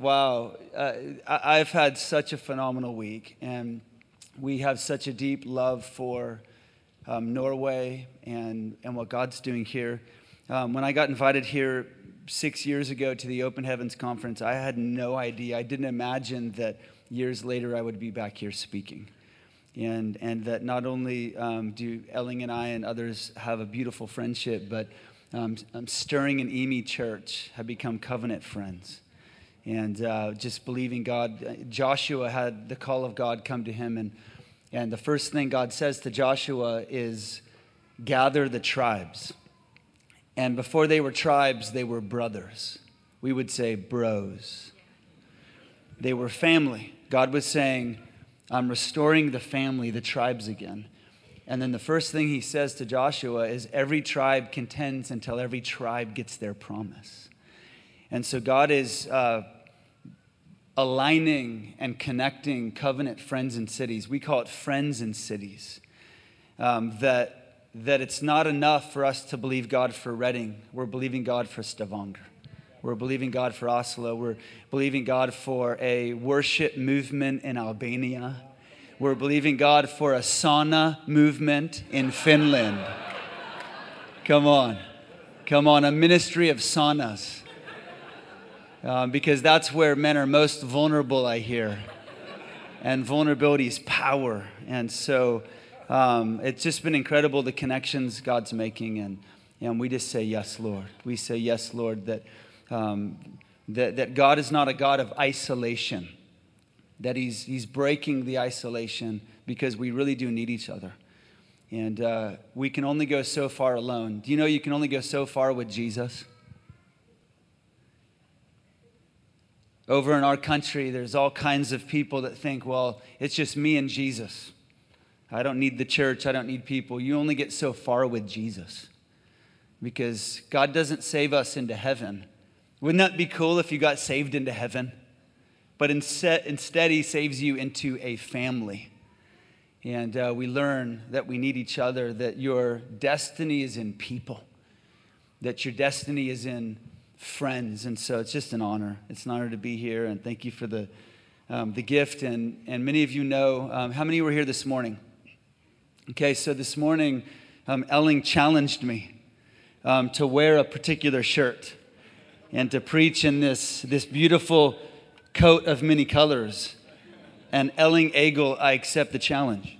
wow. Uh, I've had such a phenomenal week, and we have such a deep love for um, Norway and, and what God's doing here. Um, when I got invited here six years ago to the Open Heavens Conference, I had no idea. I didn't imagine that years later I would be back here speaking. And, and that not only um, do Elling and I and others have a beautiful friendship, but um, um, Stirring and IMI Church have become covenant friends. And uh, just believing God. Joshua had the call of God come to him, and, and the first thing God says to Joshua is, Gather the tribes. And before they were tribes, they were brothers. We would say bros. They were family. God was saying, I'm restoring the family, the tribes again. And then the first thing he says to Joshua is every tribe contends until every tribe gets their promise. And so God is uh, aligning and connecting covenant friends and cities. We call it friends and cities. Um, that, that it's not enough for us to believe God for Reading, we're believing God for Stavanger. We're believing God for Oslo. We're believing God for a worship movement in Albania. We're believing God for a sauna movement in Finland. Come on. Come on, a ministry of saunas. Um, because that's where men are most vulnerable, I hear. And vulnerability is power. And so um, it's just been incredible the connections God's making. And, and we just say, Yes, Lord. We say, Yes, Lord, that, um, that, that God is not a God of isolation that he's, he's breaking the isolation because we really do need each other. And uh, we can only go so far alone. Do you know you can only go so far with Jesus? Over in our country, there's all kinds of people that think, well, it's just me and Jesus. I don't need the church. I don't need people. You only get so far with Jesus because God doesn't save us into heaven. Wouldn't that be cool if you got saved into heaven? but instead, instead he saves you into a family. And uh, we learn that we need each other, that your destiny is in people, that your destiny is in friends. And so it's just an honor. It's an honor to be here, and thank you for the, um, the gift. And, and many of you know um, how many were here this morning? Okay, so this morning, um, Elling challenged me um, to wear a particular shirt and to preach in this, this beautiful coat of many colors. And Elling Agel, I accept the challenge.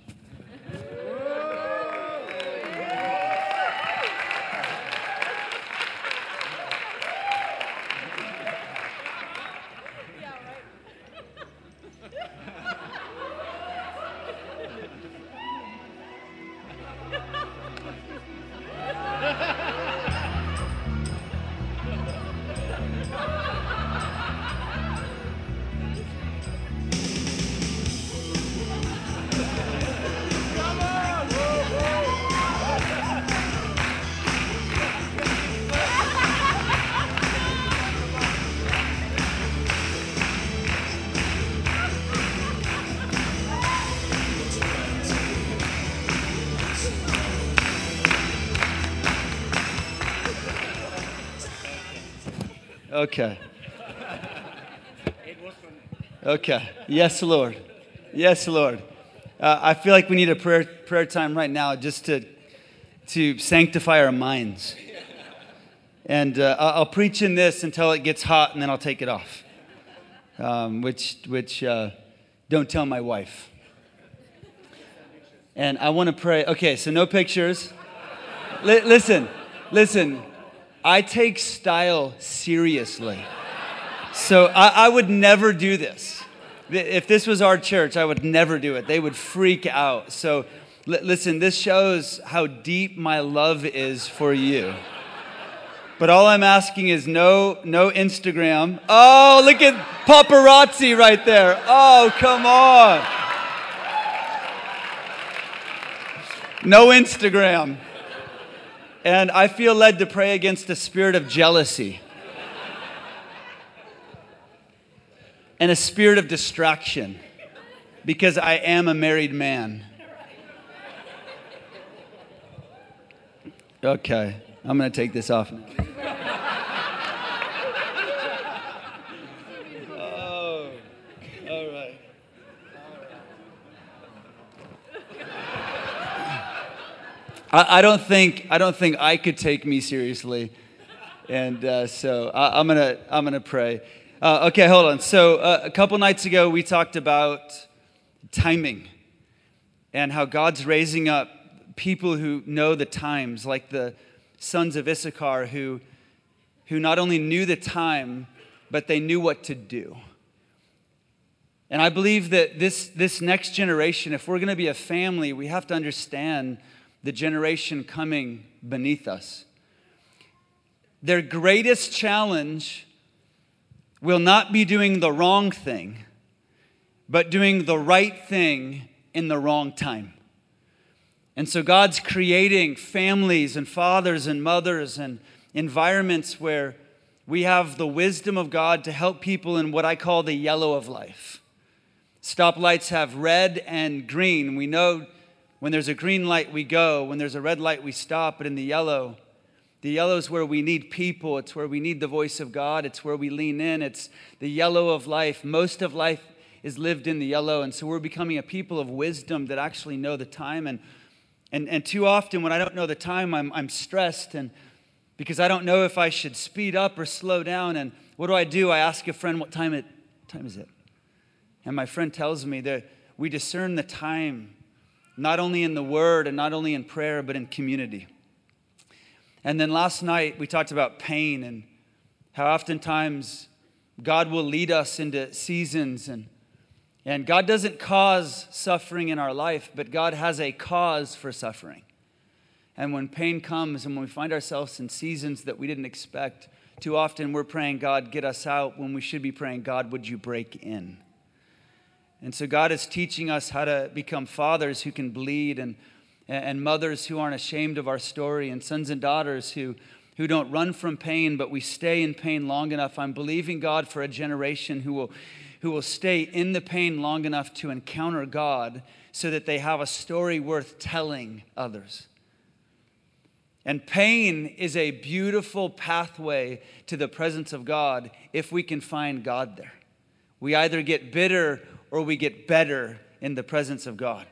Okay. Yes, Lord. Yes, Lord. Uh, I feel like we need a prayer, prayer time right now just to, to sanctify our minds. And uh, I'll preach in this until it gets hot and then I'll take it off. Um, which, which uh, don't tell my wife. And I want to pray. Okay, so no pictures. L- listen, listen. I take style seriously. So I, I, would never do this. If this was our church, I would never do it. They would freak out. So listen, this shows how deep my love is for you. But all I'm asking is no, no Instagram. Oh, look at paparazzi right there. Oh, come on. No Instagram. And I feel led to pray against a spirit of jealousy and a spirit of distraction because I am a married man. Okay, I'm going to take this off I, don't think I don't think I could take me seriously, and uh, so I, I'm gonna I'm gonna pray. Uh, okay, hold on. So uh, a couple nights ago we talked about timing and how God's raising up people who know the times, like the sons of Issachar, who who not only knew the time but they knew what to do. And I believe that this, this next generation, if we're going to be a family, we have to understand the generation coming beneath us. Their greatest challenge will not be doing the wrong thing, but doing the right thing in the wrong time. And so God's creating families and fathers and mothers and environments where we have the wisdom of God to help people in what I call the yellow of life. Stoplights have red and green. We know when there's a green light, we go. When there's a red light, we stop. But in the yellow, the yellow is where we need people. It's where we need the voice of God. It's where we lean in. It's the yellow of life. Most of life is lived in the yellow. And so we're becoming a people of wisdom that actually know the time. And, and, and too often, when I don't know the time, I'm, I'm stressed and because I don't know if I should speed up or slow down. And what do I do? I ask a friend, What time, it, time is it? And my friend tells me that we discern the time not only in the word and not only in prayer, but in community. And then last night, we talked about pain and how oftentimes God will lead us into seasons and and God doesn't cause suffering in our life, but God has a cause for suffering. And when pain comes and when we find ourselves in seasons that we didn't expect, too often we're praying, God, get us out, when we should be praying, God, would you break in? And so God is teaching us how to become fathers who can bleed and, and mothers who aren't ashamed of our story and sons and daughters who, who don't run from pain, but we stay in pain long enough. I'm believing God for a generation who will, who will stay in the pain long enough to encounter God so that they have a story worth telling others. And pain is a beautiful pathway to the presence of God if we can find God there. We either get bitter or we get better in the presence of God.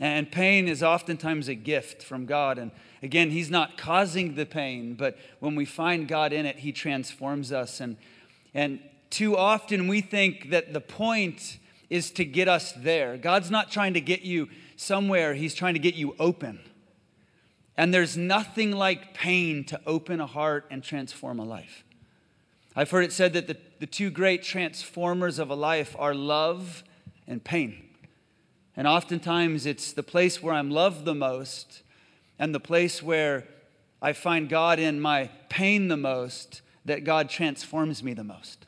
And pain is oftentimes a gift from God. And again, He's not causing the pain, but when we find God in it, He transforms us. And, and too often we think that the point is to get us there. God's not trying to get you somewhere, He's trying to get you open. And there's nothing like pain to open a heart and transform a life. I've heard it said that the, the two great transformers of a life are love and pain. And oftentimes it's the place where I'm loved the most and the place where I find God in my pain the most that God transforms me the most.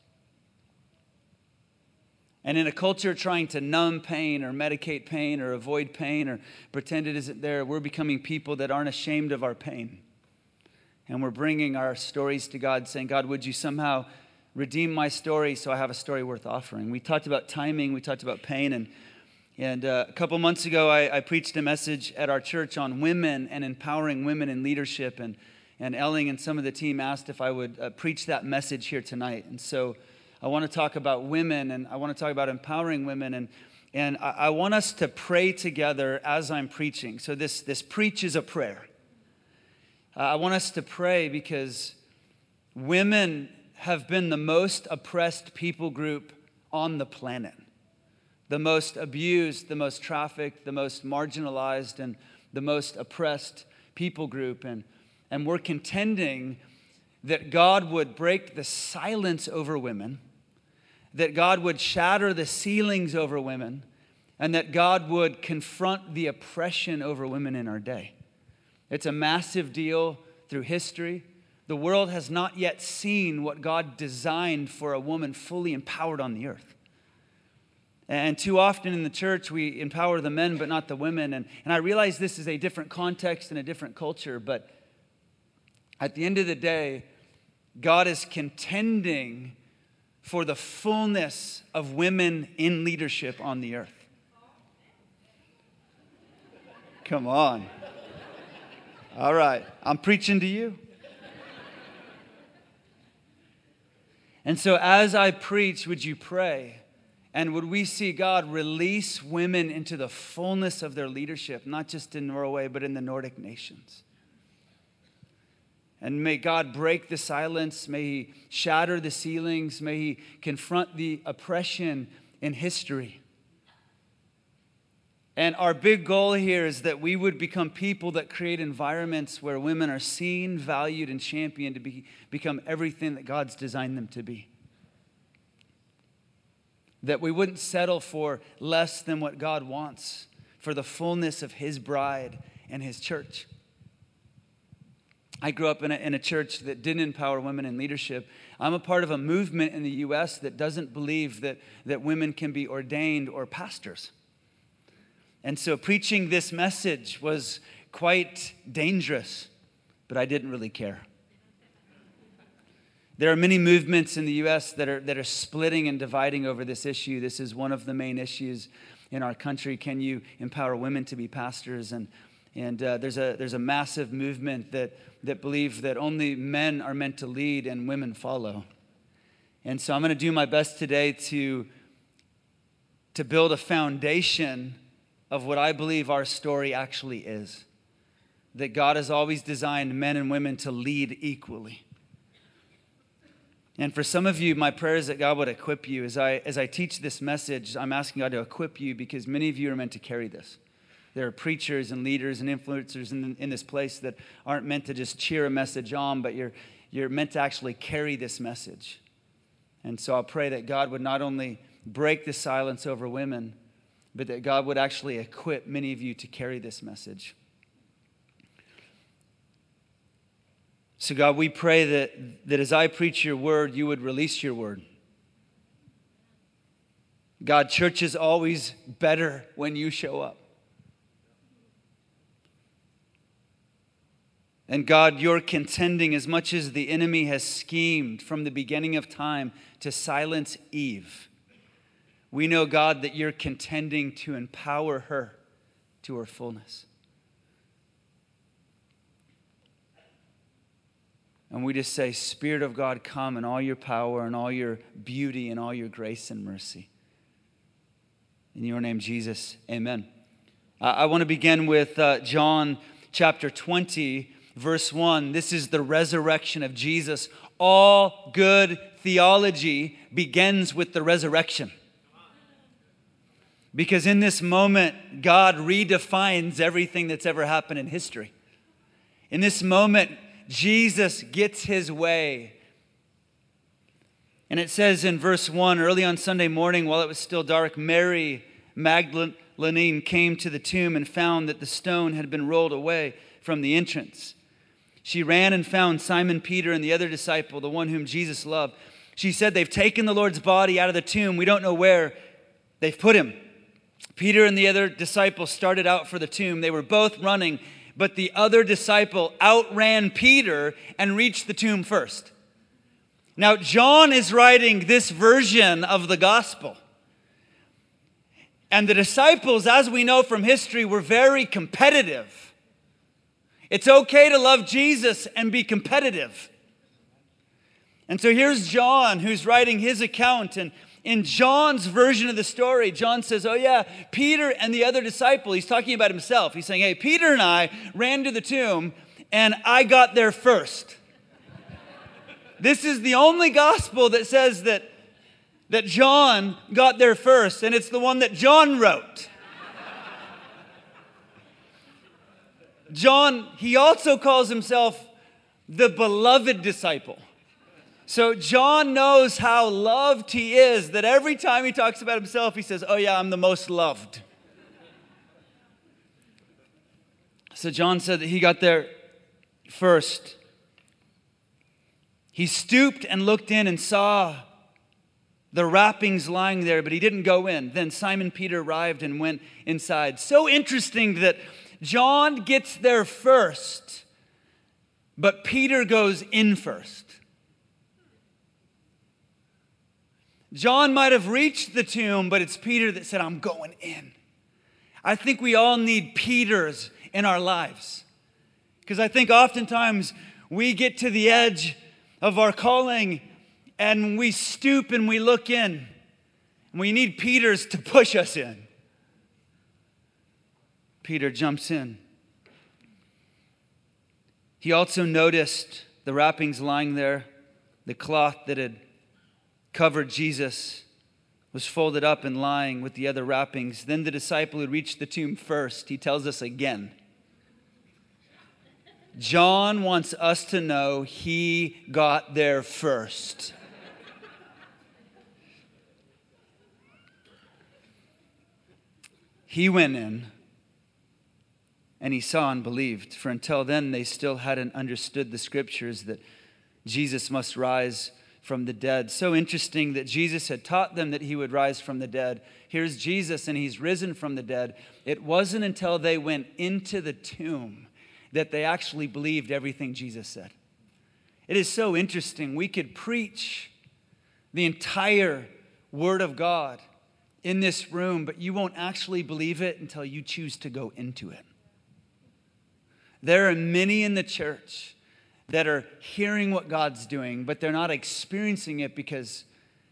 And in a culture trying to numb pain or medicate pain or avoid pain or pretend it isn't there, we're becoming people that aren't ashamed of our pain. And we're bringing our stories to God, saying, God, would you somehow redeem my story so I have a story worth offering? We talked about timing, we talked about pain. And, and uh, a couple months ago, I, I, preached a message at our church on women and empowering women in leadership. And, and Elling and some of the team asked if I would uh, preach that message here tonight. And so I want to talk about women and I want to talk about empowering women. And, and I, I want us to pray together as I'm preaching. So this, this preach is a prayer. Uh, I want us to pray because women have been the most oppressed people group on the planet, the most abused, the most trafficked, the most marginalized, and the most oppressed people group. And, and we're contending that God would break the silence over women, that God would shatter the ceilings over women, and that God would confront the oppression over women in our day. It's a massive deal through history. The world has not yet seen what God designed for a woman fully empowered on the earth. And too often in the church, we empower the men, but not the women. And, and I realize this is a different context and a different culture, but at the end of the day, God is contending for the fullness of women in leadership on the earth. Come on. All right, I'm preaching to you. And so, as I preach, would you pray And would we see God release women into the fullness of their leadership, not just in Norway, but in the Nordic nations? And may God break the silence. May He shatter the ceilings. May He confront the oppression in history. And our big goal here is that we would become people that create environments where women are seen, valued, and championed to be, become everything that God's designed them to be. That we wouldn't settle for less than what God wants for the fullness of His bride and His church. I grew up in a, in a church that didn't empower women in leadership. I'm a part of a movement in the U.S. that doesn't believe that, that women can be ordained or pastors. And so preaching this message was quite dangerous, but I didn't really care. There are many movements in the U.S. that are, that are splitting and dividing over this issue. This is one of the main issues in our country. Can you empower women to be pastors? And, and uh, there's, a, there's a massive movement that, that believe that only men are meant to lead and women follow. And so I'm going to do my best today to, to build a foundation of what I believe our story actually is that God has always designed men and women to lead equally. And for some of you, my prayer is that God would equip you. As I, as I teach this message, I'm asking God to equip you because many of you are meant to carry this. There are preachers and leaders and influencers in, in this place that aren't meant to just cheer a message on, but you're, you're meant to actually carry this message. And so I'll pray that God would not only break the silence over women, but that God would actually equip many of you to carry this message. So, God, we pray that, that as I preach your word, you would release your word. God, church is always better when you show up. And God, you're contending as much as the enemy has schemed from the beginning of time to silence Eve. We know, God, that you're contending to empower her to her fullness. And we just say, Spirit of God, come in all your power and all your beauty and all your grace and mercy. In your name, Jesus, amen. I want to begin with uh, John chapter 20, verse 1. This is the resurrection of Jesus. All good theology begins with the resurrection. Because in this moment, God redefines everything that's ever happened in history. In this moment, Jesus gets his way. And it says in verse 1 early on Sunday morning, while it was still dark, Mary Magdalene came to the tomb and found that the stone had been rolled away from the entrance. She ran and found Simon Peter and the other disciple, the one whom Jesus loved. She said, They've taken the Lord's body out of the tomb. We don't know where they've put him. Peter and the other disciple started out for the tomb. They were both running, but the other disciple outran Peter and reached the tomb first. Now, John is writing this version of the gospel. And the disciples, as we know from history, were very competitive. It's okay to love Jesus and be competitive. And so here's John who's writing his account, and in John's version of the story, John says, Oh, yeah, Peter and the other disciple, he's talking about himself. He's saying, Hey, Peter and I ran to the tomb and I got there first. this is the only gospel that says that, that John got there first, and it's the one that John wrote. John, he also calls himself the beloved disciple. So John knows how loved he is, that every time he talks about himself, he says, Oh, yeah, I'm the most loved. So John said that he got there first. He stooped and looked in and saw the wrappings lying there, but he didn't go in. Then Simon Peter arrived and went inside. So interesting that John gets there first, but Peter goes in first. John might have reached the tomb, but it's Peter that said, I'm going in. I think we all need Peters in our lives. Because I think oftentimes we get to the edge of our calling and we stoop and we look in. And we need Peter's to push us in. Peter jumps in. He also noticed the wrappings lying there, the cloth that had covered Jesus was folded up and lying with the other wrappings. Then the disciple who reached the tomb first, he tells us again. John wants us to know he got there first. he went in and he saw and believed, for until then they still hadn't understood the scriptures that Jesus must rise from the dead. So interesting that Jesus had taught them that he would rise from the dead. Here's Jesus, and he's risen from the dead. It wasn't until they went into the tomb that they actually believed everything Jesus said. It is so interesting. We could preach the entire Word of God in this room, but you won't actually believe it until you choose to go into it. There are many in the church that are hearing what God's doing, but they're not experiencing it because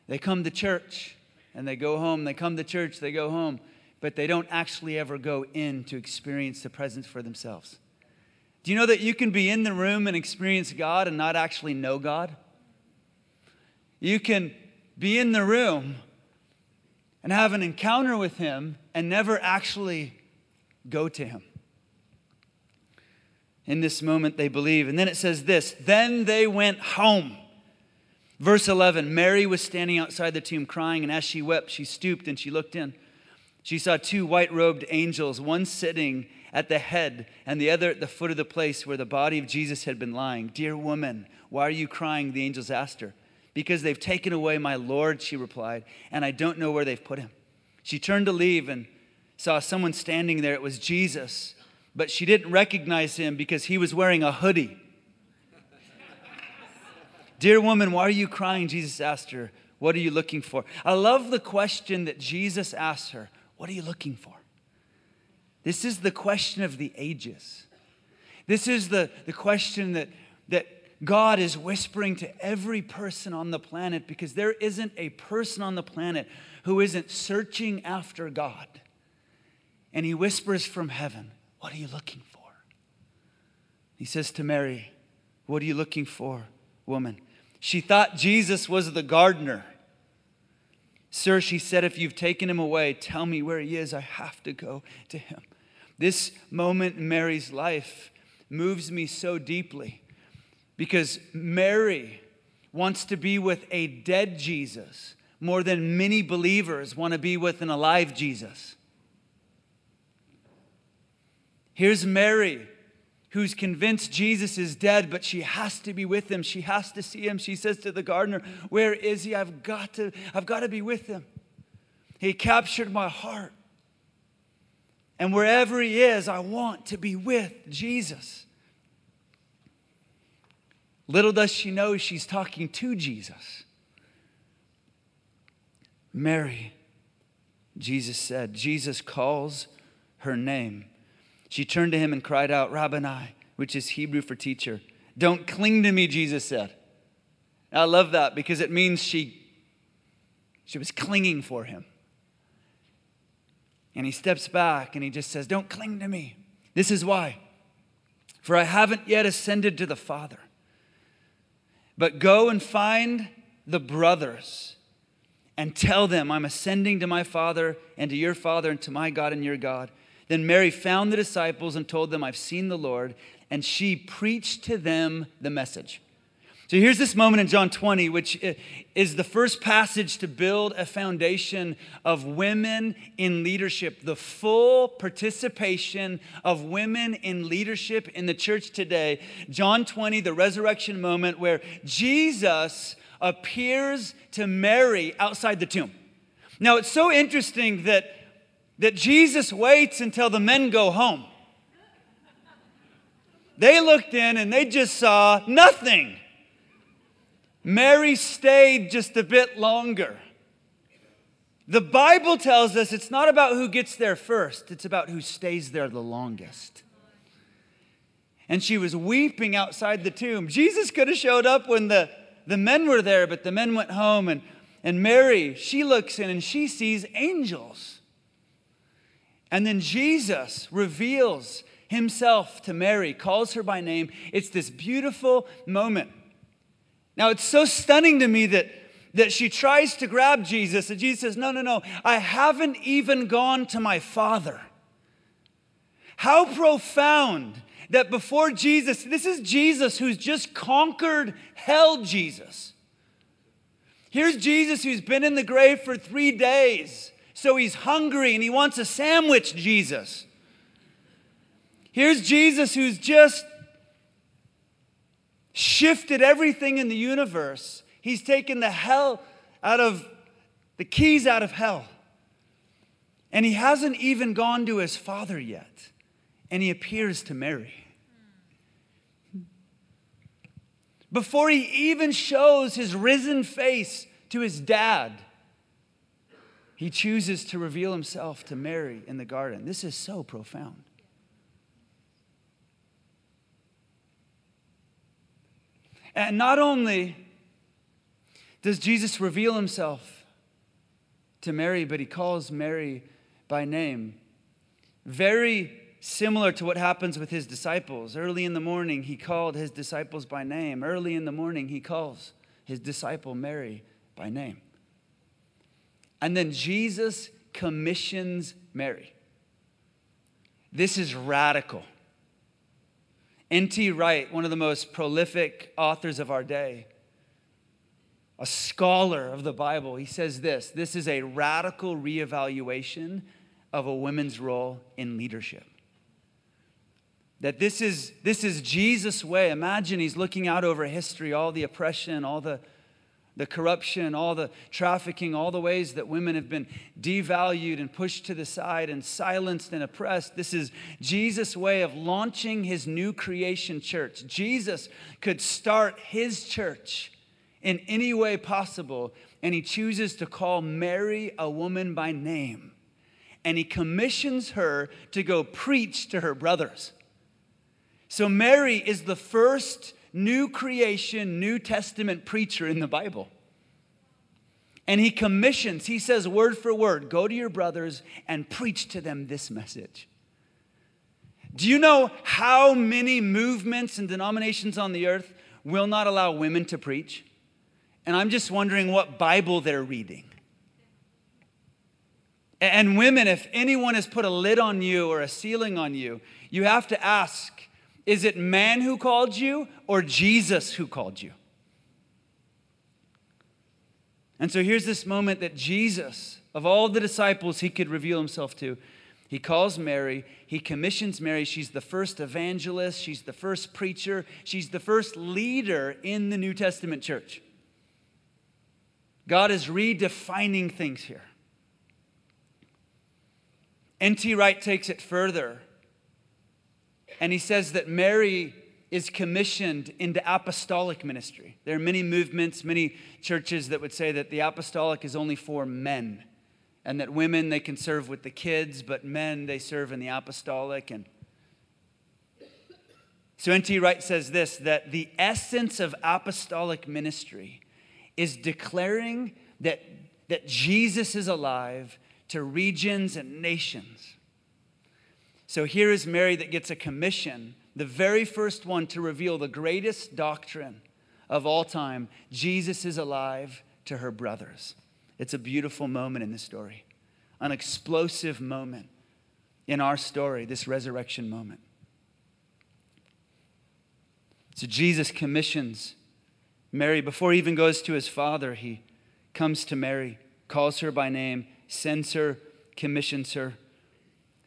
they come to church and they go home. They come to church, they go home, but they don't actually ever go in to experience the presence for themselves. Do you know that you can be in the room and experience God and not actually know God? You can be in the room and have an encounter with Him and never actually go to Him in this moment they believe. And then it says this Then they went home. Verse 11 Mary was standing outside the tomb crying, and as she wept, she stooped and she looked in. She saw two white robed angels, one sitting at the head and the other at the foot of the place where the body of Jesus had been lying. Dear woman, why are you crying? The angels asked her. Because they've taken away my Lord, she replied, and I don't know where they've put him. She turned to leave and saw someone standing there. It was Jesus but she didn't recognize him because he was wearing a hoodie. Dear woman, why are you crying? Jesus asked her. What are you looking for? I love the question that Jesus asked her. What are you looking for? This is the question of the ages. This is the, the question that, that God is whispering to every person on the planet because there isn't a person on the planet who isn't searching after God. And he whispers from heaven, what are you looking for? He says to Mary, What are you looking for, woman? She thought Jesus was the gardener. Sir, she said, if you've taken him away, tell me where he is. I have to go to him. This moment in Mary's life moves me so deeply because Mary wants to be with a dead Jesus more than many believers want to be with an alive Jesus. Here's Mary, who's convinced Jesus is dead, but she has to be with him. She has to see him. She says to the gardener, Where is he? I've got to, I've got to be with him. He captured my heart. And wherever he is, I want to be with Jesus. Little does she know she's talking to Jesus. Mary, Jesus said, Jesus calls her name. She turned to him and cried out, Rabboni, which is Hebrew for teacher. Don't cling to me, Jesus said. I love that because it means she, she was clinging for him. And he steps back and he just says, Don't cling to me. This is why. For I haven't yet ascended to the Father. But go and find the brothers and tell them, I'm ascending to my Father and to your Father and to my God and your God. Then Mary found the disciples and told them, I've seen the Lord. And she preached to them the message. So here's this moment in John 20, which is the first passage to build a foundation of women in leadership, the full participation of women in leadership in the church today. John 20, the resurrection moment where Jesus appears to Mary outside the tomb. Now, it's so interesting that that Jesus waits until the men go home. They looked in and they just saw nothing. Mary stayed just a bit longer. The Bible tells us it's not about who gets there first, it's about who stays there the longest. And she was weeping outside the tomb. Jesus could have showed up when the, the men were there, but the men went home and And Mary, she looks in and she sees angels. And then Jesus reveals himself to Mary, calls her by name. It's this beautiful moment. Now, it's so stunning to me that, that she tries to grab Jesus, and Jesus says, No, no, no, I haven't even gone to my Father. How profound that before Jesus, this is Jesus who's just conquered hell, Jesus. Here's Jesus who's been in the grave for three days. So he's hungry and he wants a sandwich, Jesus. Here's Jesus who's just shifted everything in the universe. He's taken the hell out of the keys out of hell. And he hasn't even gone to his father yet. And he appears to Mary. Before he even shows his risen face to his dad, he chooses to reveal himself to Mary in the garden. This is so profound. And not only does Jesus reveal himself to Mary, but he calls Mary by name. Very similar to what happens with his disciples. Early in the morning, he called his disciples by name. Early in the morning, he calls his disciple Mary by name. And then Jesus commissions Mary. This is radical. N.T. Wright, one of the most prolific authors of our day, a scholar of the Bible, he says this this is a radical reevaluation of a woman's role in leadership. That this is, this is Jesus' way. Imagine he's looking out over history, all the oppression, all the the corruption, all the trafficking, all the ways that women have been devalued and pushed to the side and silenced and oppressed. This is Jesus' way of launching his new creation church. Jesus could start his church in any way possible, and he chooses to call Mary a woman by name. And he commissions her to go preach to her brothers. So, Mary is the first new creation, New Testament preacher in the Bible. And he commissions, he says word for word, go to your brothers and preach to them this message. Do you know how many movements and denominations on the earth will not allow women to preach? And I'm just wondering what Bible they're reading. And women, if anyone has put a lid on you or a ceiling on you, you have to ask is it man who called you or Jesus who called you? And so here's this moment that Jesus, of all the disciples he could reveal himself to, he calls Mary, he commissions Mary. She's the first evangelist, she's the first preacher, she's the first leader in the New Testament church. God is redefining things here. N.T. Wright takes it further and he says that Mary is commissioned into apostolic ministry. There are many movements, many churches that would say that the apostolic is only for men and that women they can serve with the kids, but men they serve in the apostolic and so N.T. Wright says this that the essence of apostolic ministry is declaring that, that Jesus is alive to regions and nations. So here is Mary that gets a commission, the very first one to reveal the greatest doctrine of all time Jesus is alive to her brothers. It's a beautiful moment in the story, an explosive moment in our story, this resurrection moment. So Jesus commissions Mary. Before he even goes to his father, he comes to Mary, calls her by name, sends her, commissions her.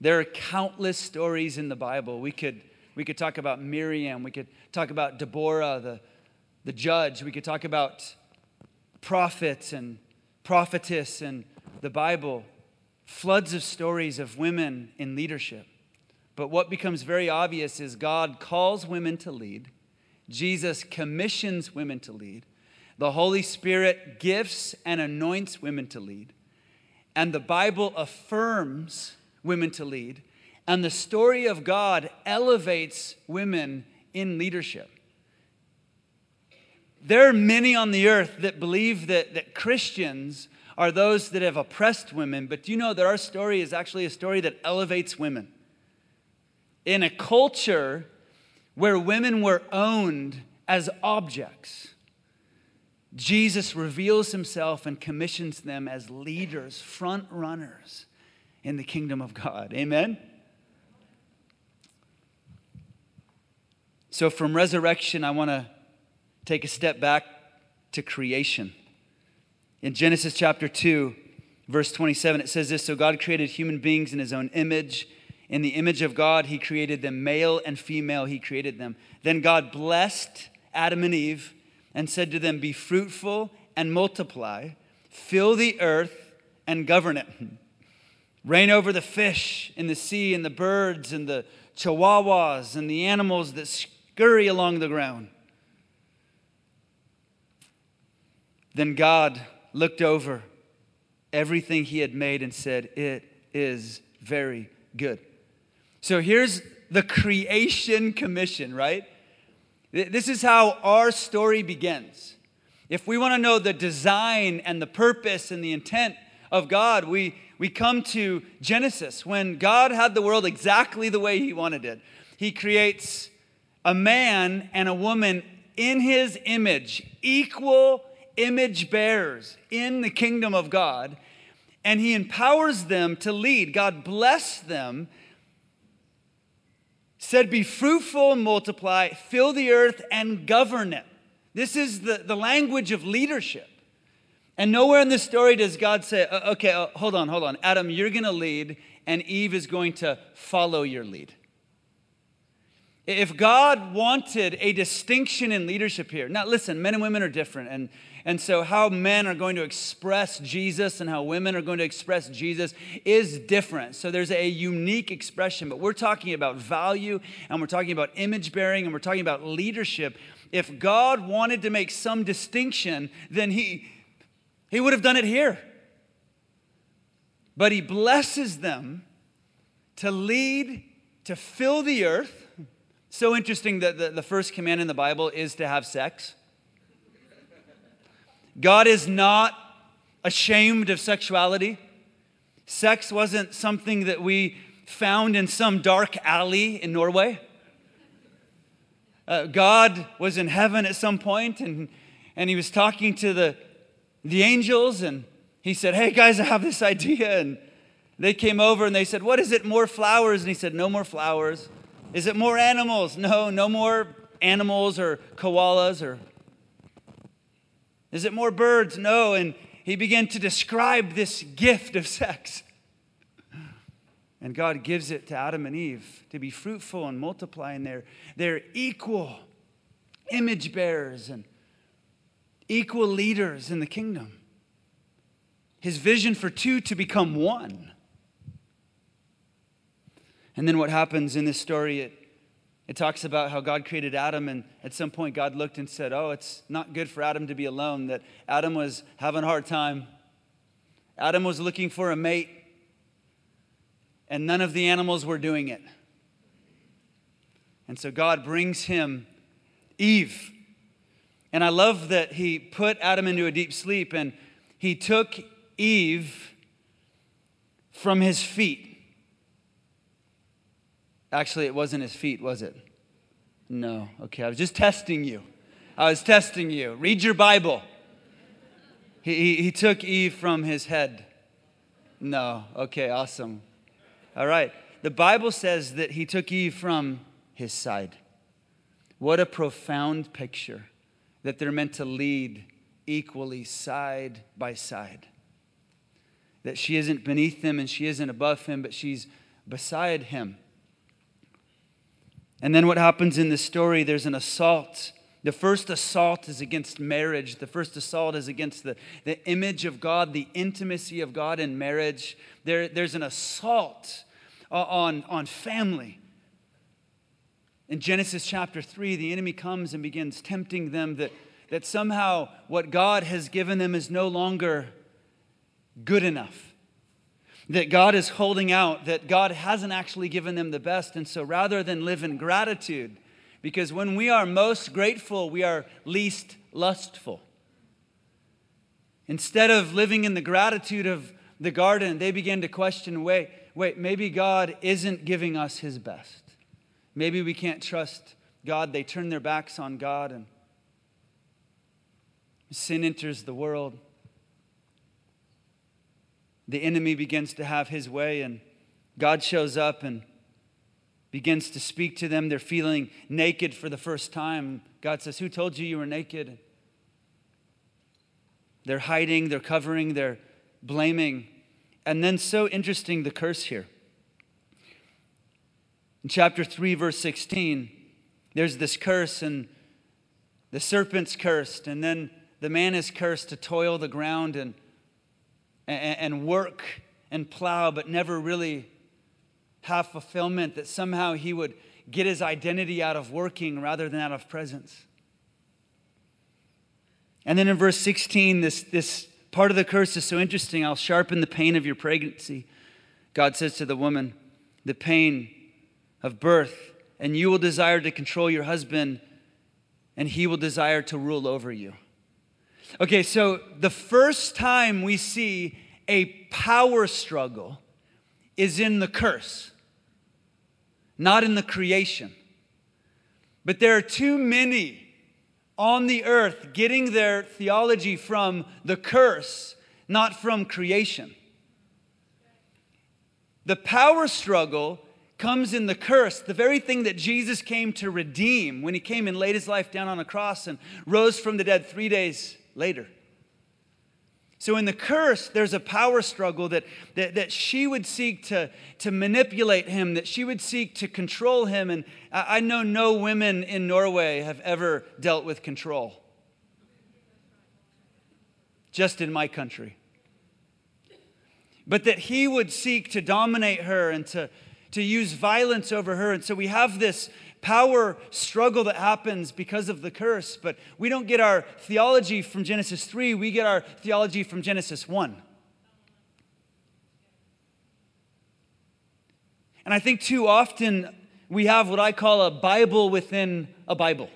There are countless stories in the Bible. We could, we could talk about Miriam. We could talk about Deborah, the, the judge. We could talk about prophets and prophetess and the Bible. Floods of stories of women in leadership. But what becomes very obvious is God calls women to lead. Jesus commissions women to lead. The Holy Spirit gifts and anoints women to lead. And the Bible affirms women to lead. And the story of God elevates women in leadership. there are many on the earth that believe that, that Christians are those that have oppressed women, but do you know that our story is actually a story that elevates women? In a culture where women were owned as objects, Jesus reveals himself and commissions them as leaders, front runners in the kingdom of God. Amen? So, from resurrection, I want to take a step back to creation. In Genesis chapter 2, verse 27, it says this So God created human beings in his own image. In the image of God, he created them, male and female, he created them. Then God blessed Adam and Eve and said to them, Be fruitful and multiply, fill the earth and govern it. Reign over the fish in the sea and the birds and the chihuahuas and the animals that scurry along the ground. Then God looked over everything he had made and said, It is very good. So here's the creation commission, right? This is how our story begins. If we want to know the design and the purpose and the intent of God, we, we come to Genesis when God had the world exactly the way He wanted it. He creates a man and a woman in His image, equal image bearers in the kingdom of God, and He empowers them to lead. God blessed them said, Be fruitful and multiply, fill the earth and govern it. This is the, the language of leadership. And nowhere in this story does God say, Okay, uh, hold on, hold on. Adam, you're going to lead, and Eve is going to follow your lead. If God wanted a distinction in leadership here, now listen, men and women are different, and and so, how men are going to express Jesus and how women are going to express Jesus is different. So, there's a unique expression, but we're talking about value and we're talking about image bearing and we're talking about leadership. If God wanted to make some distinction, then He, he would have done it here. But He blesses them to lead, to fill the earth. So interesting that the, the first command in the Bible is to have sex. God is not ashamed of sexuality. Sex wasn't something that we found in some dark alley in Norway. Uh, God was in heaven at some point and, and he was talking to the, the angels and he said, Hey guys, I have this idea. And they came over and they said, What is it? More flowers? And he said, No more flowers. Is it more animals? No, no more animals or koalas or is it more birds? No. And he began to describe this gift of sex. And God gives it to Adam and Eve to be fruitful and multiply, and they're, they're equal image bearers and equal leaders in the kingdom. His vision for two to become one. And then what happens in this story, it it talks about how God created Adam, and at some point, God looked and said, Oh, it's not good for Adam to be alone, that Adam was having a hard time. Adam was looking for a mate, and none of the animals were doing it. And so God brings him Eve. And I love that he put Adam into a deep sleep, and he took Eve from his feet Actually, it wasn't his feet, was it? No. Okay, I was just testing you. I was testing you. Read your Bible. He, he, he took Eve from his head. No. Okay, awesome. All right. The Bible says that he took Eve from his side. What a profound picture that they're meant to lead equally side by side. That she isn't beneath him and she isn't above him, but she's beside him. And then what happens in the story, there's an assault. The first assault is against marriage. The first assault is against the, the image of God, the intimacy of God in marriage. There, there's an assault uh, on, on family. In Genesis chapter 3, the enemy comes and begins tempting them that, that somehow what God has given them is no longer good enough that God is holding out, that God hasn't actually given them the best. And so rather than live in gratitude, Because when we are most grateful, we are least lustful. Instead of living in the gratitude of the garden, they begin to question wait, wait, maybe God isn't giving us his best. Maybe we can't trust God. They turn their backs on God and sin enters the world. The enemy begins to have his way, and God shows up and begins to speak to them. They're feeling naked for the first time. God says, Who told you you were naked? They're hiding, they're covering, they're blaming. And then, so interesting, the curse here. In chapter 3, verse 16, there's this curse, and the serpent's cursed, and then the man is cursed to toil the ground and, and, and work and plow, but never really have fulfillment, that somehow he would get his identity out of working rather than out of presence. And then in verse 16, this, this part of the curse is so interesting. I'll sharpen the pain of your pregnancy. God says to the woman, the pain of birth, and you will desire to control your husband, and he will desire to rule over you. Okay, so the first time we see a power struggle is in the curse, not in the creation. But there are too many on the earth getting their theology from the curse, not from creation. The power struggle comes in the curse, the very thing that Jesus came to redeem when he came and laid his life down on a cross and rose from the dead three days later. So, in the curse, there's a power struggle that, that, that she would seek to, to manipulate him, that she would seek to control him. And I, I know no women in Norway have ever dealt with control, just in my country. But that he would seek to dominate her and to, to use violence over her. And so we have this power struggle that happens because of the curse, but we don't get our theology from Genesis 3, we get our theology from Genesis 1. And I think too often we have what I call a Bible within a Bible.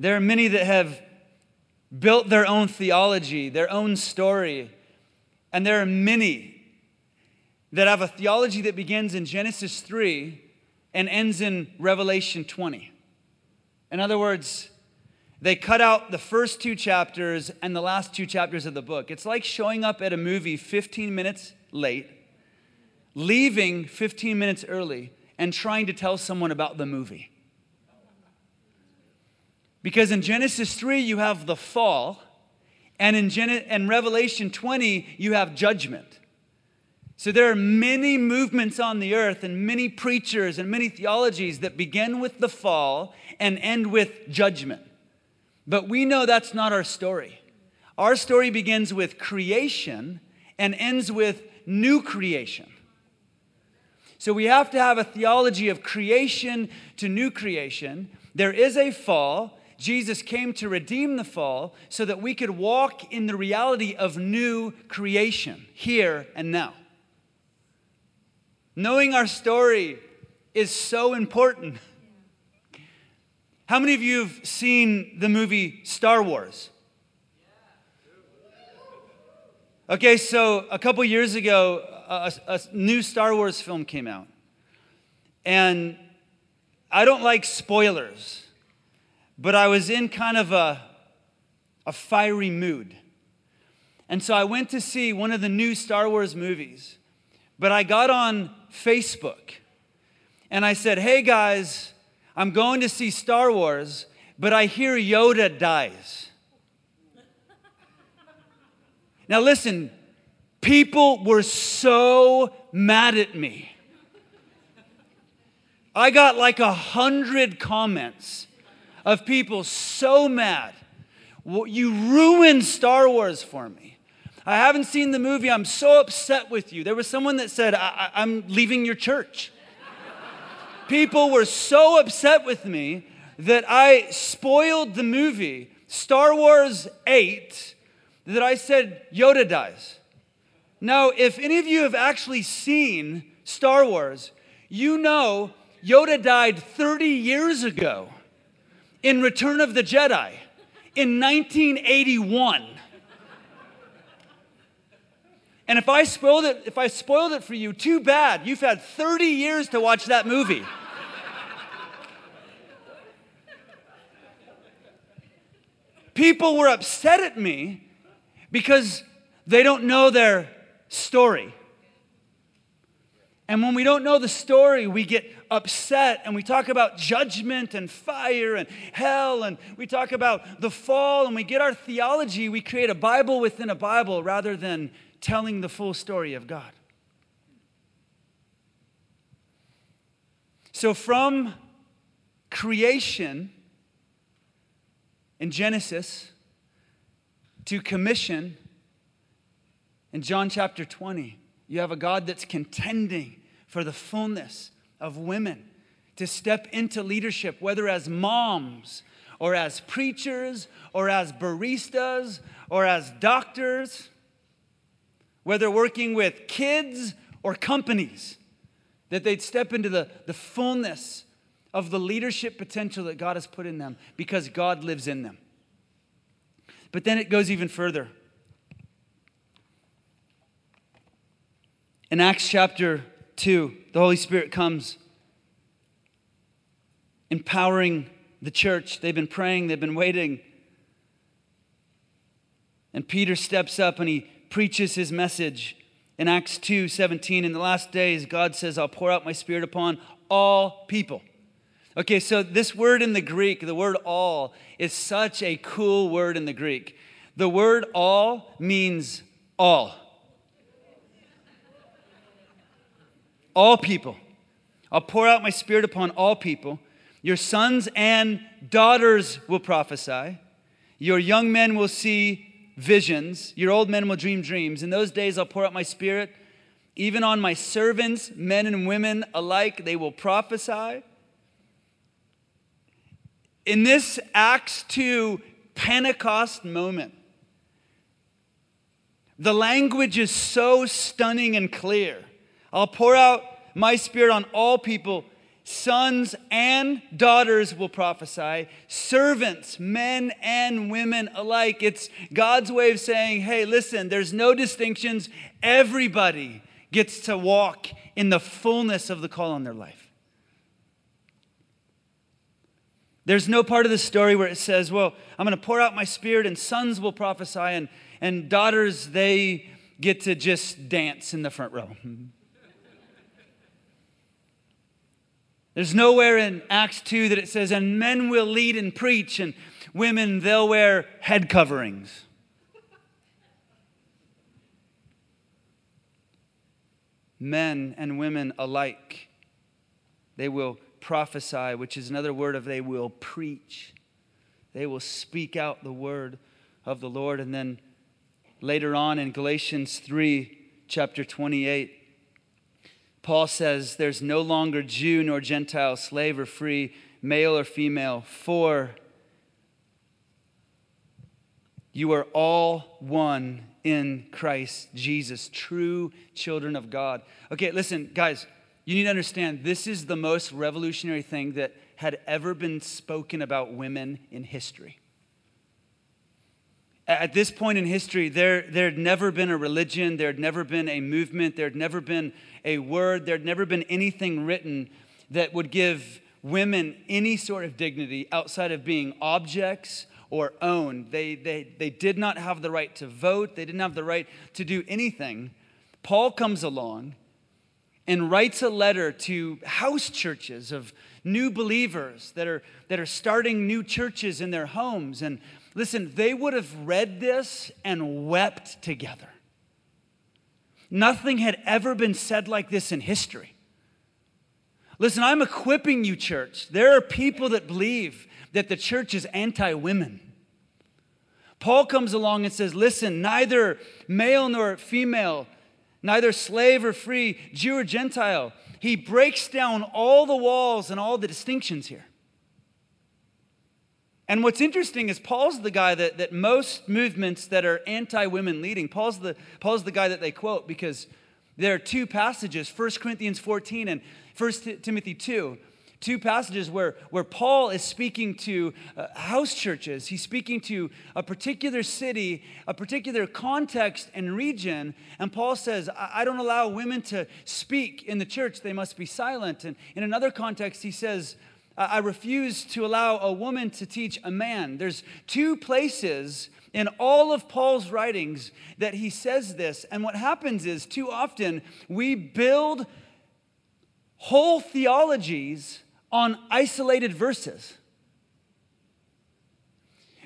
There are many that have built their own theology, their own story, and there are many that have a theology that begins in Genesis 3 and ends in Revelation 20. In other words, they cut out the first two chapters and the last two chapters of the book. It's like showing up at a movie 15 minutes late, leaving 15 minutes early, and trying to tell someone about the movie. Because in Genesis 3, you have the fall, and in, Gen- Revelation 20, you have judgment. So there are many movements on the earth and many preachers and many theologies that begin with the fall and end with judgment. But we know that's not our story. Our story begins with creation and ends with new creation. So we have to have a theology of creation to new creation. There is a fall. Jesus came to redeem the fall so that we could walk in the reality of new creation here and now. Knowing our story is so important. How many of you have seen the movie Star Wars? Okay, so a couple years ago, a, a, new Star Wars film came out. And I don't like spoilers, but I was in kind of a, a fiery mood. And so I went to see one of the new Star Wars movies. But I got on Facebook and I said, Hey guys, I'm going to see Star Wars, but I hear Yoda dies. now listen, people were so mad at me. I got like a hundred comments of people so mad. You ruined Star Wars for me. I haven't seen the movie. I'm so upset with you. There was someone that said, I- am leaving your church. People were so upset with me that I spoiled the movie, Star Wars 8, that I said, Yoda dies. Now, if any of you have actually seen Star Wars, you know Yoda died 30 years ago in Return of the Jedi in 1981. And if I spoiled it, if I spoiled it for you, too bad. You've had 30 years to watch that movie. People were upset at me because they don't know their story. And when we don't know the story, we get upset and we talk about judgment and fire and hell and we talk about the fall and we get our theology. We create a Bible within a Bible rather than telling the full story of God. So, from creation in Genesis to commission in John chapter 20, you have a God that's contending for the fullness of women to step into leadership, whether as moms or as preachers or as baristas or as doctors whether working with kids or companies, that they'd step into the, the fullness of the leadership potential that God has put in them because God lives in them. But then it goes even further. In Acts chapter 2, the Holy Spirit comes empowering the church. They've been praying, they've been waiting. And Peter steps up and he preaches his message in Acts 2 17. In the last days, God says, I'll pour out my spirit upon all people. Okay, so this word in the Greek, the word all, is such a cool word in the Greek. The word all means all. All people. I'll pour out my spirit upon all people. Your sons and daughters will prophesy. Your young men will see visions. Your old men will dream dreams. In those days, I'll pour out my spirit. Even on my servants, men and women alike, they will prophesy. In this Acts 2 Pentecost moment, the language is so stunning and clear. I'll pour out my spirit on all people Sons and daughters will prophesy, servants, men and women alike. It's God's way of saying, hey, listen, there's no distinctions. Everybody gets to walk in the fullness of the call on their life. There's no part of the story where it says, well, I'm going to pour out my spirit and sons will prophesy and, and daughters, they get to just dance in the front row. There's nowhere in Acts 2 that it says, and men will lead and preach, and women, they'll wear head coverings. Men and women alike, they will prophesy, which is another word of they will preach. They will speak out the word of the Lord. And then later on in Galatians 3, chapter 28, Paul says there's no longer Jew nor Gentile, slave or free, male or female, for you are all one in Christ Jesus, true children of God. Okay, listen, guys, you need to understand this is the most revolutionary thing that had ever been spoken about women in history. At this point in history, there, there had never been a religion, there had never been a movement, there had never been a word, there had never been anything written that would give women any sort of dignity outside of being objects or owned. They, they, they did not have the right to vote, they didn't have the right to do anything. Paul comes along and writes a letter to house churches of new believers that are, that are starting new churches in their homes. And Listen, they would have read this and wept together. Nothing had ever been said like this in history. Listen, I'm equipping you, church. There are people that believe that the church is anti women. Paul comes along and says, Listen, neither male nor female, neither slave or free, Jew or Gentile. He breaks down all the walls and all the distinctions here. And what's interesting is Paul's the guy that, that most movements that are anti women leading, Paul's the, Paul's the guy that they quote because There are two passages, 1 Corinthians 14 and 1 Timothy 2, two passages where, where Paul is speaking to uh, house churches. He's speaking to a particular city, a particular context and region. And Paul says, I, I don't allow women to speak in the church, they must be silent. And in another context, he says, I refuse to allow a woman to teach a man. There's two places in all of Paul's writings that he says this. And what happens is, too often, we build whole theologies on isolated verses.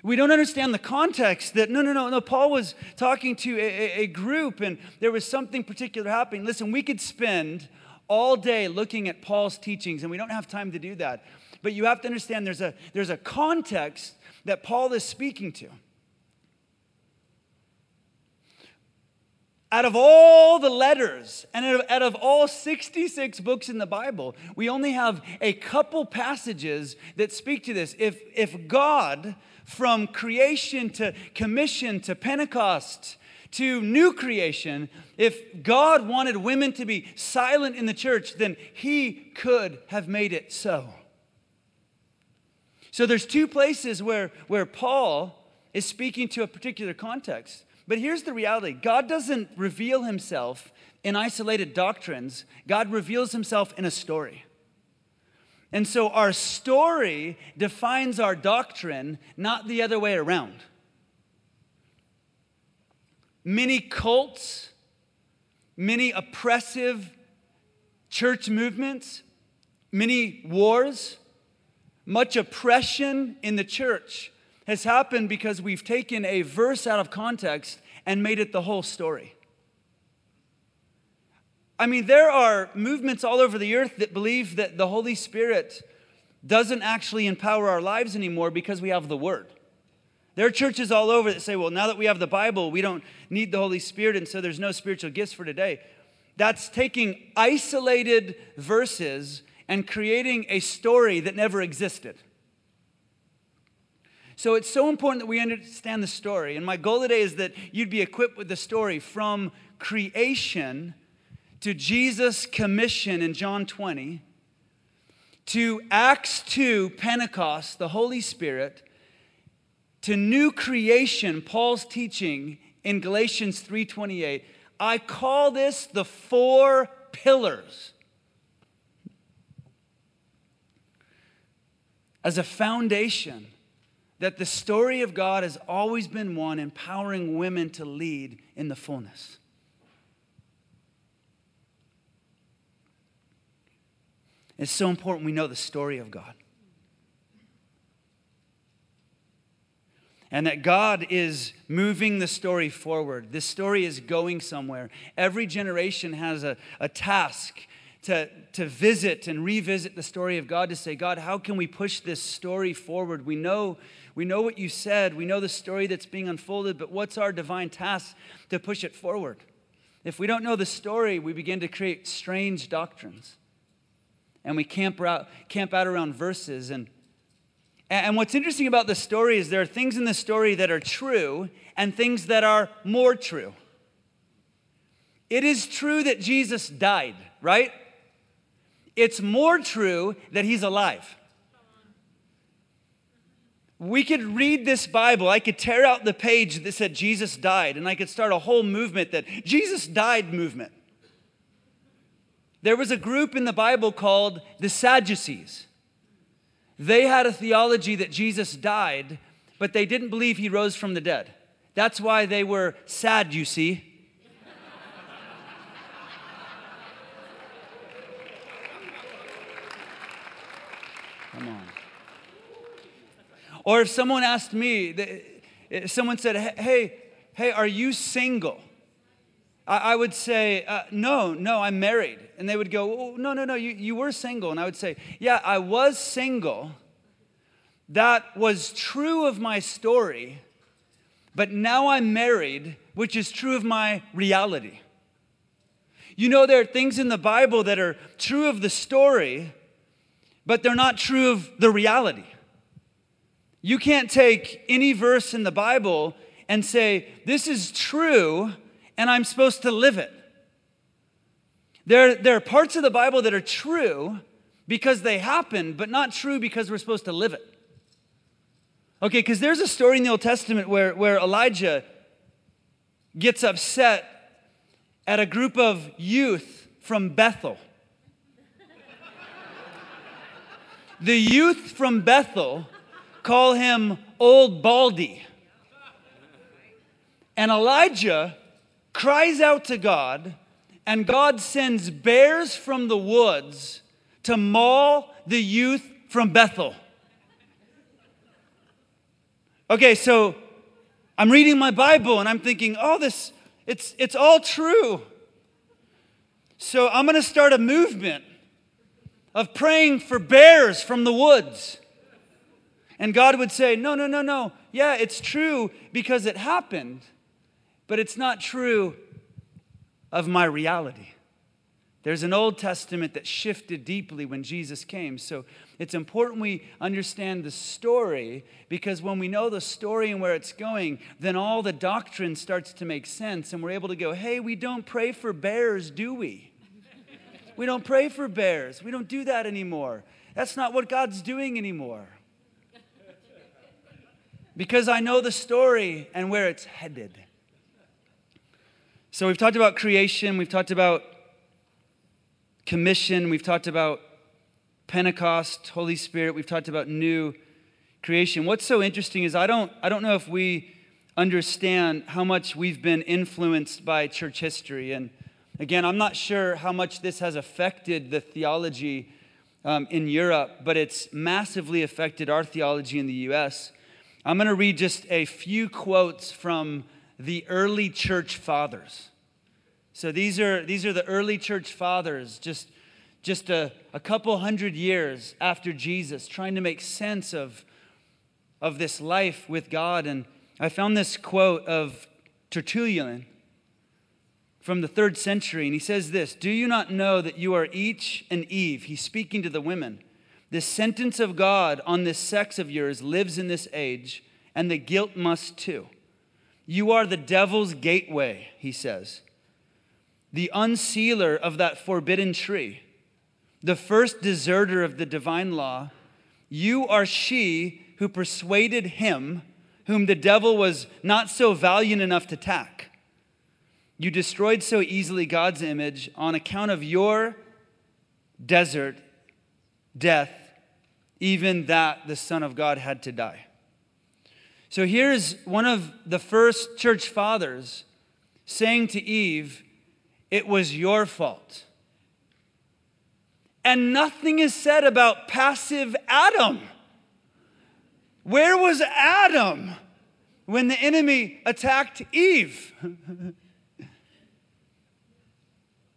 We don't understand the context that, no, no, no, no, Paul was talking to a, a, group and there was something particular happening. Listen, we could spend all day looking at Paul's teachings and we don't have time to do that. But you have to understand there's a, there's a context that Paul is speaking to. Out of all the letters and out of all 66 books in the Bible, we only have a couple passages that speak to this. If, if God, from creation to commission to Pentecost to new creation, if God wanted women to be silent in the church, then He could have made it so. So there's two places where, where Paul is speaking to a particular context. But here's the reality God doesn't reveal himself in isolated doctrines, God reveals himself in a story. And so our story defines our doctrine, not the other way around. Many cults, many oppressive church movements, many wars, much oppression in the church has happened because we've taken a verse out of context and made it the whole story. I mean, there are movements all over the earth that believe that the Holy Spirit doesn't actually empower our lives anymore because we have the Word. There are churches all over that say, well, now that we have the Bible, we don't need the Holy Spirit, and so there's no spiritual gifts for today. That's taking isolated verses and creating a story that never existed. So it's so important that we understand the story. And my goal today is that you'd be equipped with the story from creation to Jesus' commission in John 20 to Acts 2, Pentecost, the Holy Spirit, to new creation, Paul's teaching in Galatians 3:28. I call this the four pillars. As a foundation that the story of God has always been one empowering women to lead in the fullness. It's so important we know the story of God. And that God is moving the story forward. This story is going somewhere. Every generation has a, a task to, to visit and revisit the story of God to say, God, how can we push this story forward? We know we know what you said. We know the story that's being unfolded, but what's our divine task to push it forward? If we don't know the story, we begin to create strange doctrines. And we camp out, camp out around verses. And, and what's interesting about the story is there are things in the story that are true and things that are more true. It is true that Jesus died, right? It's more true that he's alive we could read this Bible. I could tear out the page that said Jesus died, and I could start a whole movement that Jesus died movement. There was a group in the Bible called the Sadducees. They had a theology that Jesus died, but they didn't believe he rose from the dead. That's why they were sad, you see. Or if someone asked me, if someone said, hey, hey, are you single? I, would say, uh, no, no, I'm married. And they would go, oh, no, no, no, you, you were single. And I would say, yeah, I was single. That was true of my story, but now I'm married, which is true of my reality. You know, there are things in the Bible that are true of the story, but they're not true of the reality. You can't take any verse in the Bible and say, This is true, and I'm supposed to live it. There, there are parts of the Bible that are true because they happen, but not true because we're supposed to live it. Okay, because there's a story in the Old Testament where, where Elijah gets upset at a group of youth from Bethel. the youth from Bethel call him Old Baldy. And Elijah cries out to God, and God sends bears from the woods to maul the youth from Bethel. Okay, so I'm reading my Bible and I'm thinking, oh, this, it's, it's all true. So I'm going to start a movement of praying for bears from the woods. And God would say, no, no, no, no. Yeah, it's true because it happened, but it's not true of my reality. There's an Old Testament that shifted deeply when Jesus came. So it's important we understand the story because when we know the story and where it's going, then all the doctrine starts to make sense and we're able to go, hey, we don't pray for bears, do we? we don't pray for bears. We don't do that anymore. That's not what God's doing anymore. Because I know the story and where it's headed. So we've talked about creation, we've talked about commission, we've talked about Pentecost, Holy Spirit, we've talked about new creation. What's so interesting is I don't, I don't know if we understand how much we've been influenced by church history. And again, I'm not sure how much this has affected the theology um, in Europe, but it's massively affected our theology in the US. I'm going to read just a few quotes from the early church fathers. So these are, these are the early church fathers, just, just a, a couple hundred years after Jesus, trying to make sense of, of this life with God. And I found this quote of Tertullian from the third century, and he says this Do you not know that you are each an Eve? He's speaking to the women. The sentence of God on this sex of yours lives in this age, and the guilt must too. You are the devil's gateway, he says the unsealer of that forbidden tree, the first deserter of the divine law, you are she who persuaded him, whom the devil was not so valiant enough to attack. You destroyed so easily God's image on account of your desert death, even that the Son of God had to die. So here's one of the first church fathers saying to Eve, it was your fault. And nothing is said about passive Adam. Where was Adam when the enemy attacked Eve?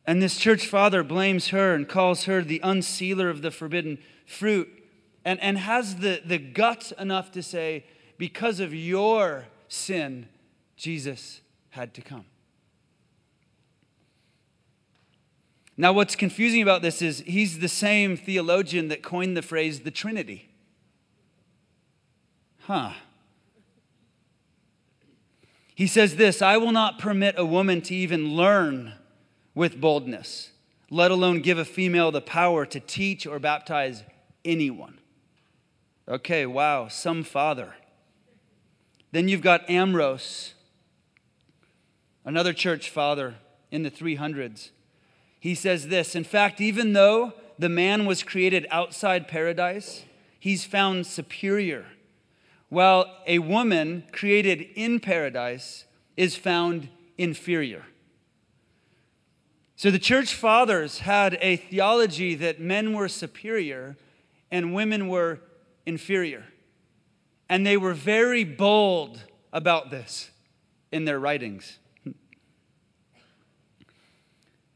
and this church father blames her and calls her the unsealer of the forbidden fruit and, and has the, the guts enough to say, because of your sin, Jesus had to come. Now, what's confusing about this is he's the same theologian that coined the phrase the Trinity. Huh. He says this I will not permit a woman to even learn with boldness, let alone give a female the power to teach or baptize anyone. Okay, wow, some father. Then you've got Ambrose, another church father in the 300s he says this In fact, even though the man was created outside paradise, he's found superior, while a woman created in paradise is found inferior. So the church fathers had a theology that men were superior and women were inferior. And they were very bold about this in their writings.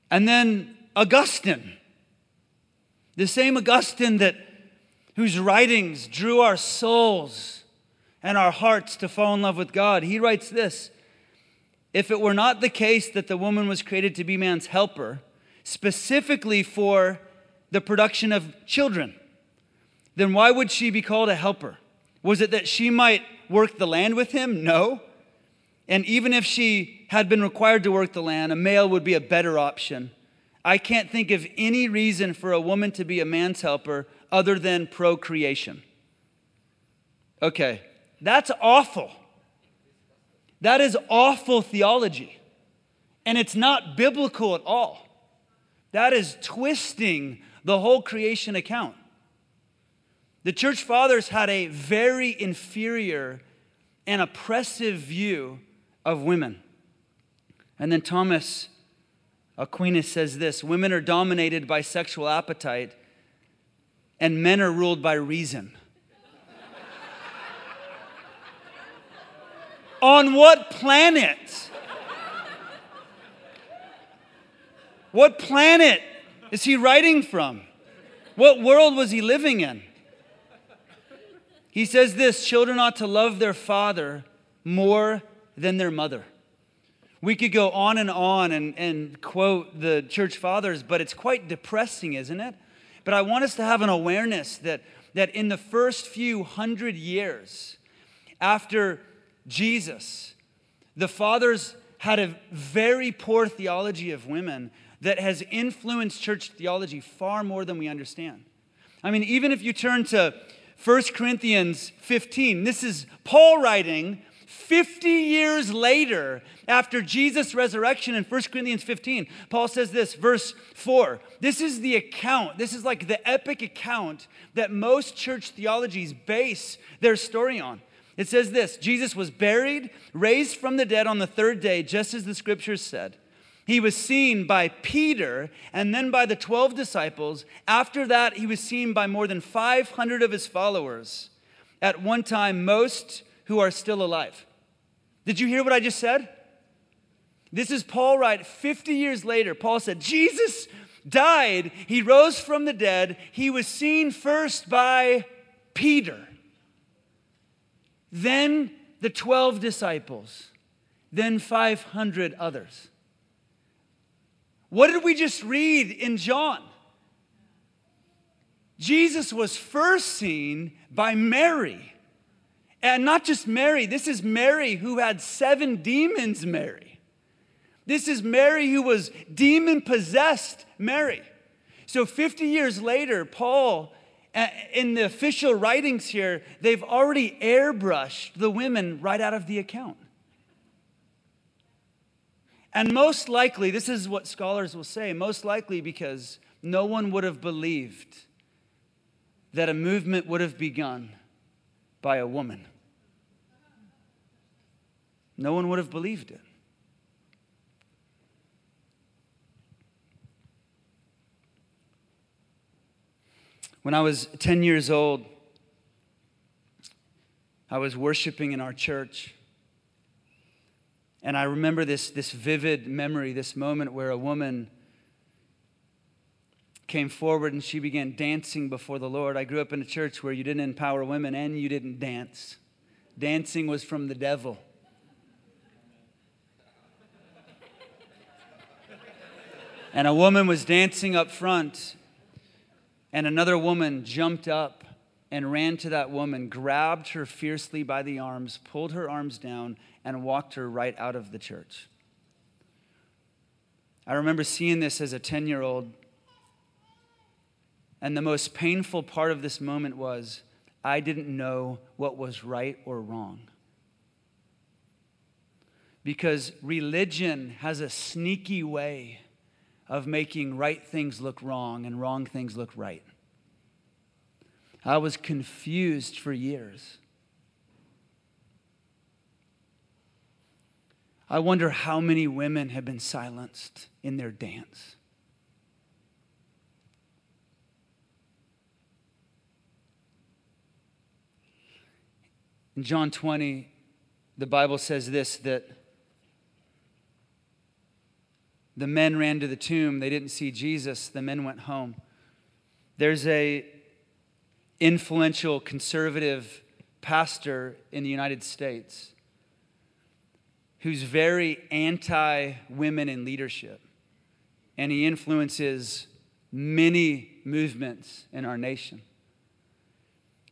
And then Augustine, the same Augustine that whose writings drew our souls and our hearts to fall in love with God. He writes this If it were not the case that the woman was created to be man's helper, specifically for the production of children, then why would she be called a helper? Was it that she might work the land with him? No. And even if she had been required to work the land, a male would be a better option I can't think of any reason for a woman to be a man's helper other than procreation. Okay, that's awful. That is awful theology. And it's not biblical at all. That is twisting the whole creation account. The church fathers had a very inferior and oppressive view of women. And then Thomas Aquinas says this Women are dominated by sexual appetite, and men are ruled by reason. On what planet? What planet is he writing from? What world was he living in? He says this children ought to love their father more than their mother. We could go on and on and, and quote the church fathers, but it's quite depressing, isn't it? But I want us to have an awareness that, that in the first few hundred years after Jesus, the fathers had a very poor theology of women that has influenced church theology far more than we understand. I mean, even if you turn to 1 Corinthians 15, this is Paul writing 50 years later after Jesus' resurrection in 1 Corinthians 15. Paul says this, verse 4. This is the account, this is like the epic account that most church theologies base their story on. It says this Jesus was buried, raised from the dead on the third day, just as the scriptures said. He was seen by Peter and then by the 12 disciples. After that, he was seen by more than 500 of his followers. At one time, most who are still alive. Did you hear what I just said? This is Paul right 50 years later. Paul said, Jesus died, he rose from the dead, he was seen first by Peter, then the 12 disciples, then 500 others. What did we just read in John? Jesus was first seen by Mary. And not just Mary, this is Mary who had seven demons, Mary. This is Mary who was demon possessed, Mary. So 50 years later, Paul, uh, in the official writings here, they've already airbrushed the women right out of the account. And most likely, this is what scholars will say, most likely because no one would have believed that a movement would have begun by a woman. No one would have believed it. When I was 10 years old, I was worshiping in our church. And I remember this, this vivid memory, this moment where a woman came forward and she began dancing before the Lord. I grew up in a church where you didn't empower women and you didn't dance. Dancing was from the devil. And a woman was dancing up front, and another woman jumped up and ran to that woman, grabbed her fiercely by the arms, pulled her arms down, and walked her right out of the church. I remember seeing this as a 10 year old. And the most painful part of this moment was I didn't know what was right or wrong. Because religion has a sneaky way of making right things look wrong and wrong things look right. I was confused for years. I wonder how many women have been silenced in their dance. In John 20, the Bible says this that the men ran to the tomb, they didn't see Jesus, the men went home. There's a influential conservative pastor in the United States who's very anti women in leadership. And he influences many movements in our nation.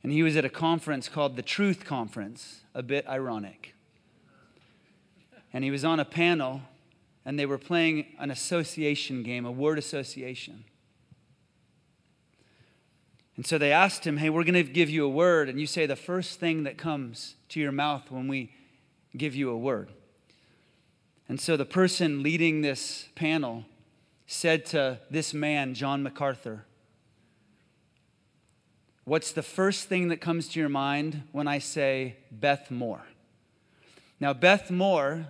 And he was at a conference called the Truth Conference, a bit ironic. And he was on a panel, and they were playing an association game, a word association. And so they asked him, Hey, we're going to give you a word, and you say the first thing that comes to your mouth when we give you a word. And so the person leading this panel said to this man, John MacArthur, What's the first thing that comes to your mind when I say Beth Moore? Now, Beth Moore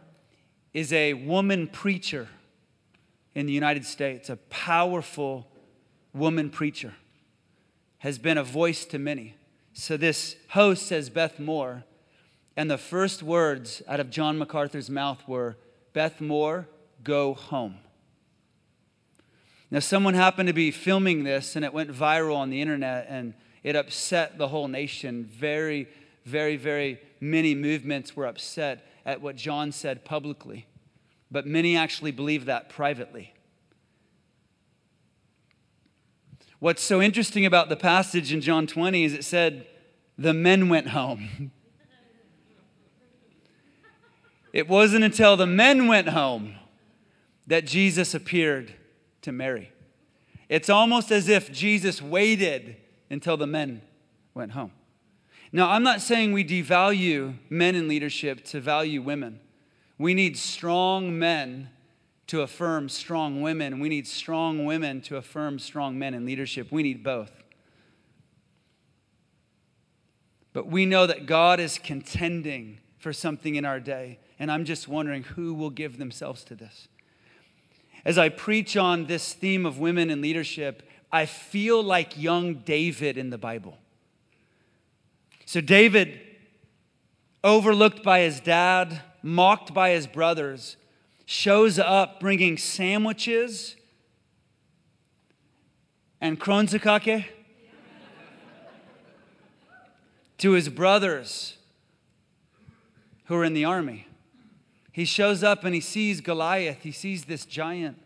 is a woman preacher in the United States, a powerful woman preacher, has been a voice to many. So this host says Beth Moore, and the first words out of John MacArthur's mouth were, Beth Moore, go home. Now, someone happened to be filming this, and it went viral on the internet, and it upset the whole nation. Very, very, very many movements were upset at what John said publicly, but many actually believe that privately. What's so interesting about the passage in John 20 is it said, the men went home. it wasn't until the men went home that Jesus appeared to Mary. It's almost as if Jesus waited until the men went home. Now, I'm not saying we devalue men in leadership to value women. We need strong men to affirm strong women. We need strong women to affirm strong men in leadership. We need both. But we know that God is contending for something in our day. And I'm just wondering who will give themselves to this. As I preach on this theme of women in leadership, I feel like young David in the Bible. So, David, overlooked by his dad, mocked by his brothers, shows up bringing sandwiches and kransekake to his brothers who are in the army. He shows up and he sees Goliath, he sees this giant.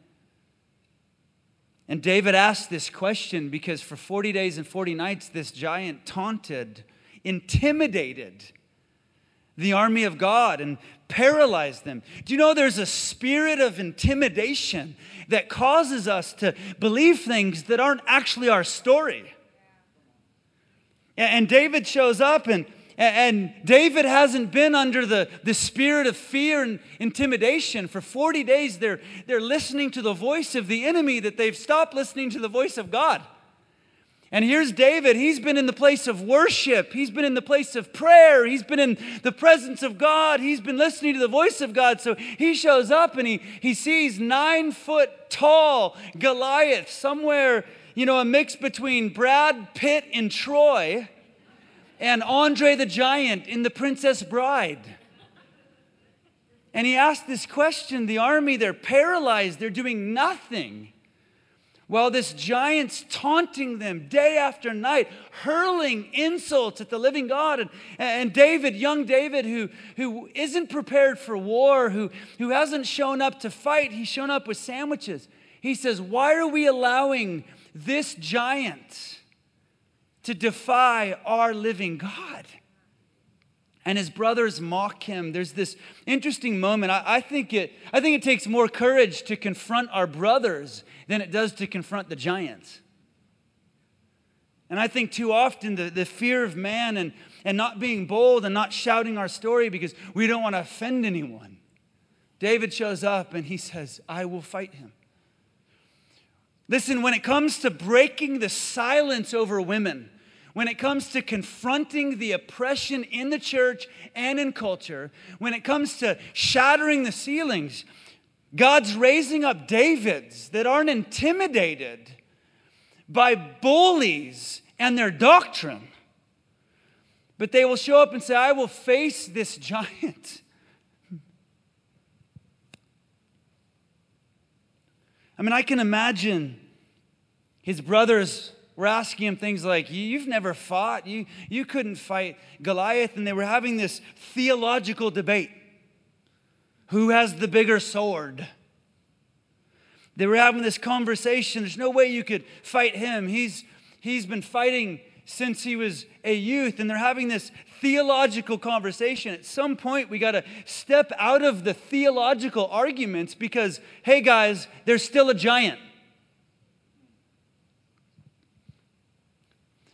And David asked this question because for 40 days and 40 nights, this giant taunted, intimidated the army of God and paralyzed them. Do you know there's a spirit of intimidation that causes us to believe things that aren't actually our story? And David shows up and and David hasn't been under the, the spirit of fear and intimidation. For 40 days, they're, they're listening to the voice of the enemy that they've stopped listening to the voice of God. And here's David. He's been in the place of worship. He's been in the place of prayer. He's been in the presence of God. He's been listening to the voice of God. So he shows up and he, he sees nine foot tall Goliath, somewhere, you know, a mix between Brad Pitt and Troy and Andre the Giant in The Princess Bride. And he asked this question the army, they're paralyzed, they're doing nothing. While this giant's taunting them day after night, hurling insults at the living God. And, and David, young David, who, who isn't prepared for war, who, who hasn't shown up to fight, he's shown up with sandwiches. He says, Why are we allowing this giant? To defy our living God. And his brothers mock him. There's this interesting moment. I, I, think it, I think it takes more courage to confront our brothers than it does to confront the giants. And I think too often the, the fear of man and, and not being bold and not shouting our story because we don't want to offend anyone. David shows up and he says, I will fight him. Listen, when it comes to breaking the silence over women, when it comes to confronting the oppression in the church and in culture, when it comes to shattering the ceilings, God's raising up Davids that aren't intimidated by bullies and their doctrine, but they will show up and say, I will face this giant. I mean, I can imagine his brothers were asking him things like, You've never fought, you, you couldn't fight Goliath. And they were having this theological debate who has the bigger sword? They were having this conversation. There's no way you could fight him. He's, he's been fighting since he was a youth, and they're having this theological conversation. At some point, we got to step out of the theological arguments because, hey guys, there's still a giant.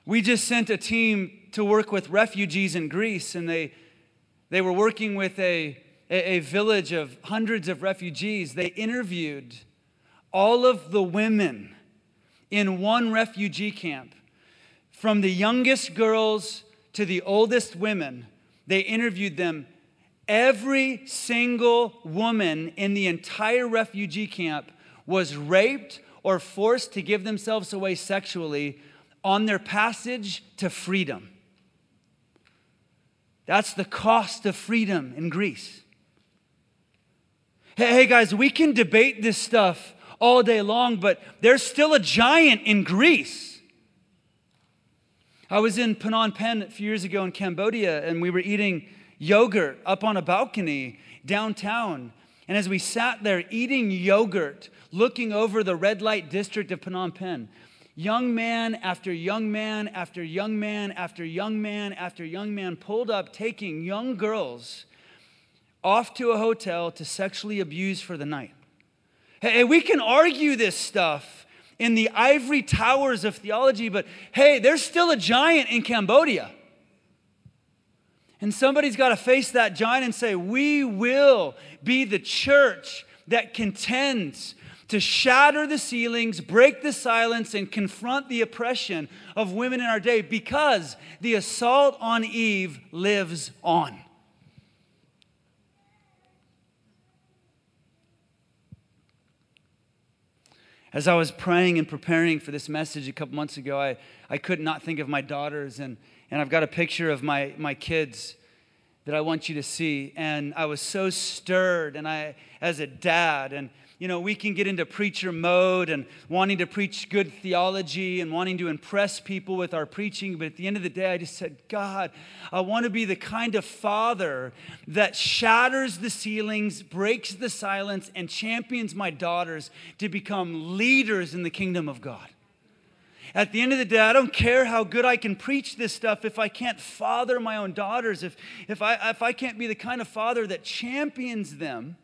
We just sent a team to work with refugees in Greece, and they, they were working with a, a, a village of hundreds of refugees. They interviewed all of the women in one refugee camp, from the youngest girls to the oldest women. They interviewed them. Every single woman in the entire refugee camp was raped or forced to give themselves away sexually on their passage to freedom. That's the cost of freedom in Greece. Hey, hey, guys, we can debate this stuff all day long, but there's still a giant in Greece. I was in Phnom Penh a few years ago in Cambodia, and we were eating yogurt up on a balcony downtown. And as we sat there eating yogurt, looking over the red light district of Phnom Penh, Young man after young man after young man after young man after young man pulled up taking young girls off to a hotel to sexually abuse for the night. Hey, we can argue this stuff in the ivory towers of theology, but hey, there's still a giant in Cambodia. And somebody's got to face that giant and say, We will be the church that contends to shatter the ceilings, break the silence, and confront the oppression of women in our day because the assault on Eve lives on. As I was praying and preparing for this message a couple months ago, I, I could not think of my daughters, and, and I've got a picture of my, my kids that I want you to see. And I was so stirred, and I, as a dad, and you know, we can get into preacher mode and wanting to preach good theology and wanting to impress people with our preaching. But at the end of the day, I just said, God, I want to be the kind of father that shatters the ceilings, breaks the silence, and champions my daughters to become leaders in the kingdom of God. At the end of the day, I don't care how good I can preach this stuff if I can't father my own daughters, if, if, I, if I can't be the kind of father that champions them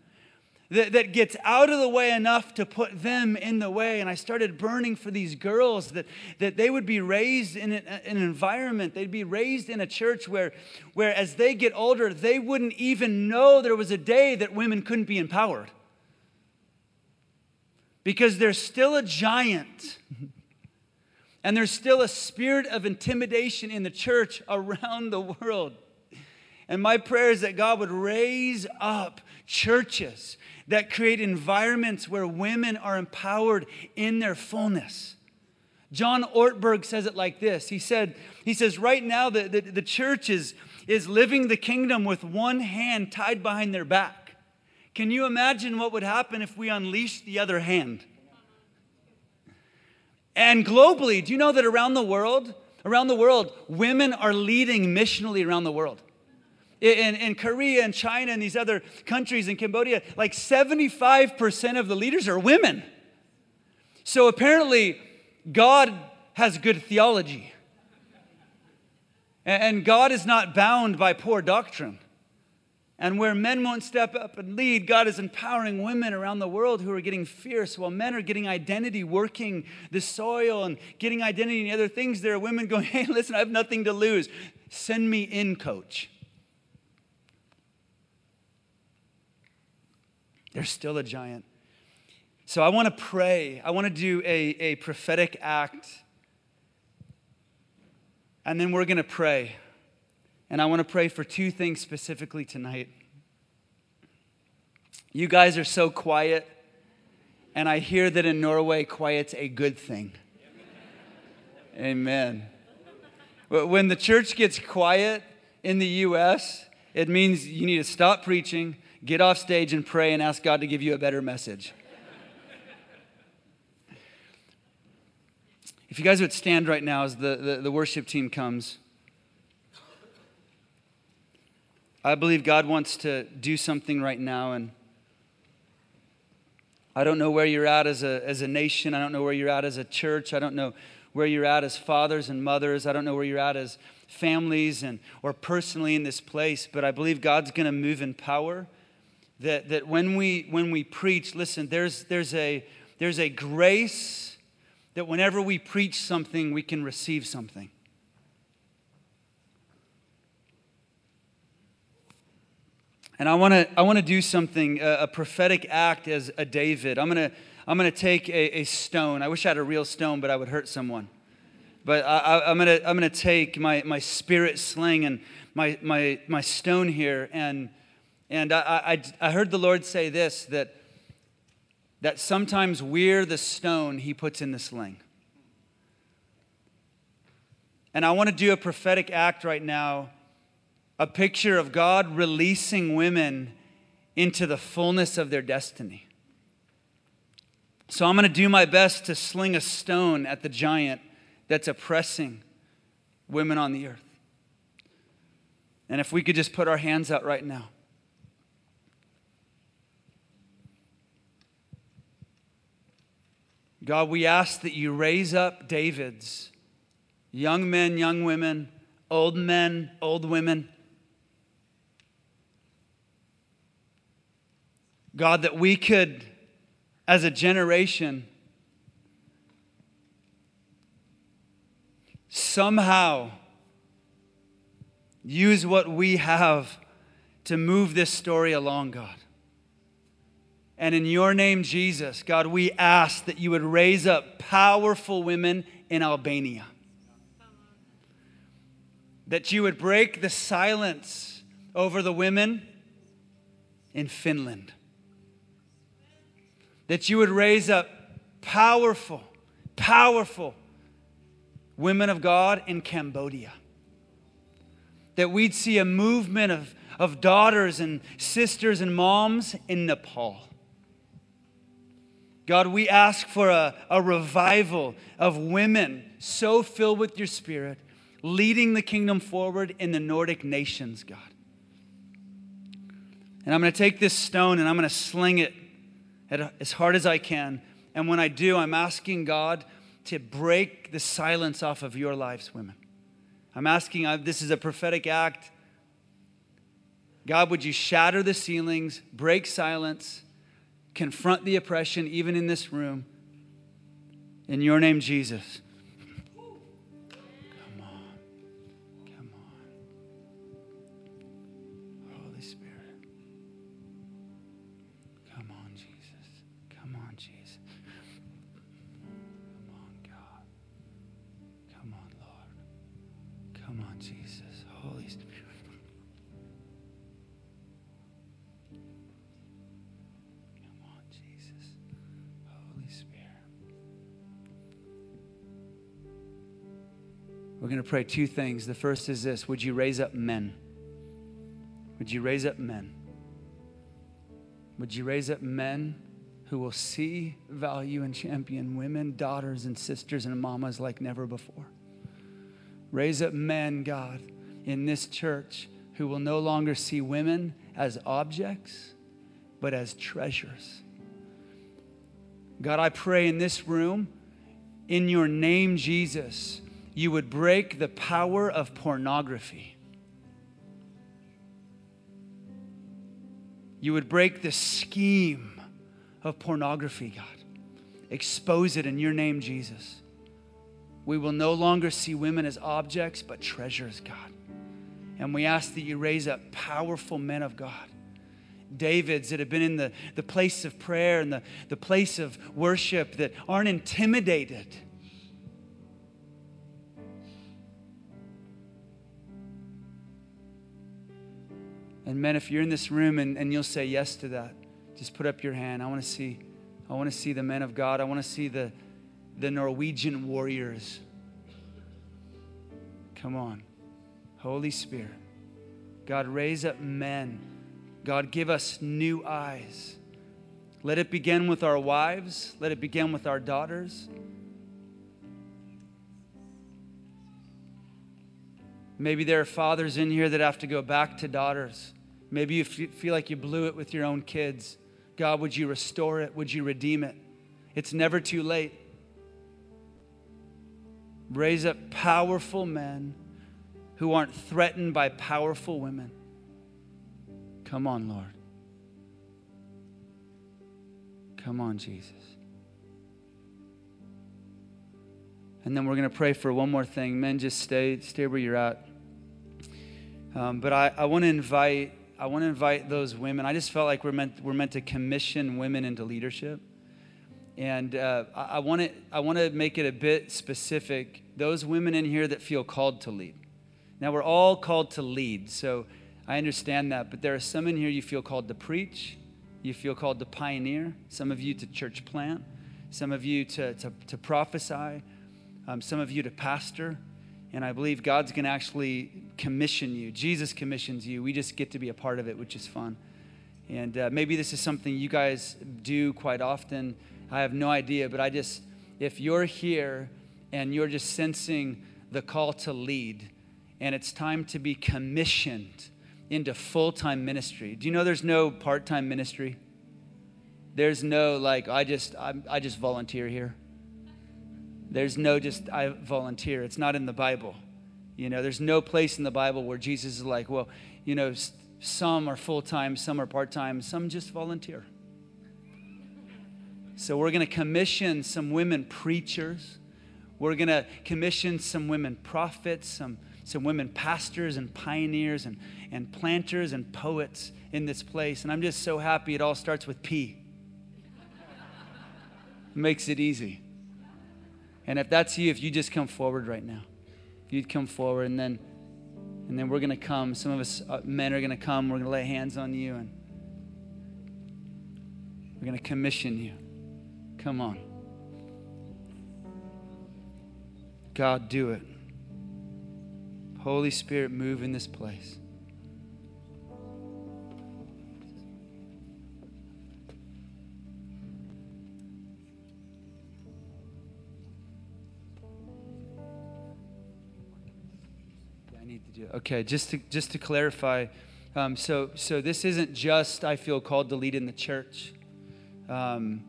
that, that gets out of the way enough to put them in the way. And I started burning for these girls that, that they would be raised in an, an environment, they'd be raised in a church where, where as they get older, they wouldn't even know there was a day that women couldn't be empowered. Because there's still a giant. And there's still a spirit of intimidation in the church around the world. And my prayer is that God would raise up churches that create environments where women are empowered in their fullness. John Ortberg says it like this. He said, he says, right now the, the, the church is, is living the kingdom with one hand tied behind their back. Can you imagine what would happen if we unleashed the other hand? And globally, do you know that around the world, around the world, women are leading missionally around the world? In, in Korea and China and these other countries in Cambodia, like 75% of the leaders are women. So apparently, God has good theology. And God is not bound by poor doctrine. And where men won't step up and lead, God is empowering women around the world who are getting fierce while men are getting identity, working the soil and getting identity and other things. There are women going, hey, listen, I have nothing to lose. Send me in, coach. There's still a giant. So I want to pray. I want to do a, a prophetic act. And then we're going to pray. And I want to pray for two things specifically tonight. You guys are so quiet, and I hear that in Norway, quiet's a good thing. Amen. When the church gets quiet in the U.S., it means you need to stop preaching, get off stage and pray and ask God to give you a better message. if you guys would stand right now as the, the, the, worship team comes, I believe God wants to do something right now. And I don't know where you're at as a, as a nation. I don't know where you're at as a church. I don't know where you're at as fathers and mothers. I don't know where you're at as families and or personally in this place, but I believe God's going to move in power. That, that when we when we preach, listen, there's there's a there's a grace that whenever we preach something, we can receive something. And I want to I want to do something a, a, prophetic act as a David. I'm to I'm to take a, a, stone. I wish I had a real stone, but I would hurt someone. But I, am to I'm to take my my spirit sling and my my my stone here and and I, I I heard the Lord say this that that sometimes we're the stone He puts in the sling. And I want to do a prophetic act right now a picture of God releasing women into the fullness of their destiny. So I'm going to do my best to sling a stone at the giant that's oppressing women on the earth. And if we could just put our hands out right now. God, we ask that you raise up Davids, young men, young women, old men, old women God, that we could, as a generation, somehow use what we have to move this story along, God. And in your name, Jesus, God, we ask that you would raise up powerful women in Albania. That you would break the silence over the women in Finland that you would raise up powerful, powerful women of God in Cambodia. That we'd see a movement of, of daughters and sisters and moms in Nepal. God, we ask for a, a revival of women so filled with your spirit, leading the kingdom forward in the Nordic nations, God. And I'm going to take this stone and I'm going to sling it as hard as I can. And when I do, I'm asking God to break the silence off of your lives, women. I'm asking, uh, this is a prophetic act. God, would you shatter the ceilings, break silence, confront the oppression, even in this room? In your name, Jesus. Going to pray two things. The first is this Would you raise up men? Would you raise up men? Would you raise up men who will see value and champion women, daughters, and sisters and mamas like never before? Raise up men, God, in this church who will no longer see women as objects, but as treasures. God, I pray in this room, in your name, Jesus you would break the power of pornography. You would break the scheme of pornography, God. Expose it in your name, Jesus. We will no longer see women as objects, but treasures, God. And we ask that you raise up powerful men of God. Davids that have been in the, the place of prayer and the, the place of worship that aren't intimidated And men, if you're in this room and, and you'll say yes to that, just put up your hand. I want to see, I want to see the men of God. I want to see the, the Norwegian warriors. Come on. Holy Spirit. God, raise up men. God, give us new eyes. Let it begin with our wives. Let it begin with our daughters. Maybe there are fathers in here that have to go back to daughters. Maybe you feel like you blew it with your own kids. God, would you restore it? Would you redeem it? It's never too late. Raise up powerful men who aren't threatened by powerful women. Come on, Lord. Come on, Jesus. And then we're going to pray for one more thing. Men, just stay, stay where you're at. Um, but I, I want to invite, I want to invite those women. I just felt like we're meant, we're meant to commission women into leadership. And uh, I, want to, I want to make it a bit specific. Those women in here that feel called to lead. Now we're all called to lead, so I understand that. But there are some in here you feel called to preach, you feel called to pioneer. Some of you to church plant, some of you to, to, to prophesy um, some of you to pastor. And I believe God's going to actually commission you. Jesus commissions you. We just get to be a part of it, which is fun. And uh, maybe this is something you guys do quite often. I have no idea, but I just, if you're here and you're just sensing the call to lead, and it's time to be commissioned into full time ministry. Do you know there's no part time ministry? There's no like I just I, I just volunteer here. There's no just, I volunteer. It's not in the Bible. You know, there's no place in the Bible where Jesus is like, well, you know, some are full time, some are part time, some just volunteer. So we're going to commission some women preachers. We're going to commission some women prophets, some, some women pastors and pioneers and, and planters and poets in this place. And I'm just so happy it all starts with P. Makes it easy. And if that's you, if you just come forward right now, if you'd come forward, and then, and then we're going to come. Some of us uh, men are going to come. We're going to lay hands on you, and we're going to commission you. Come on. God, do it. Holy Spirit, move in this place. Okay, just to, just to clarify, um, so, so this isn't just I feel called to lead in the church. Um,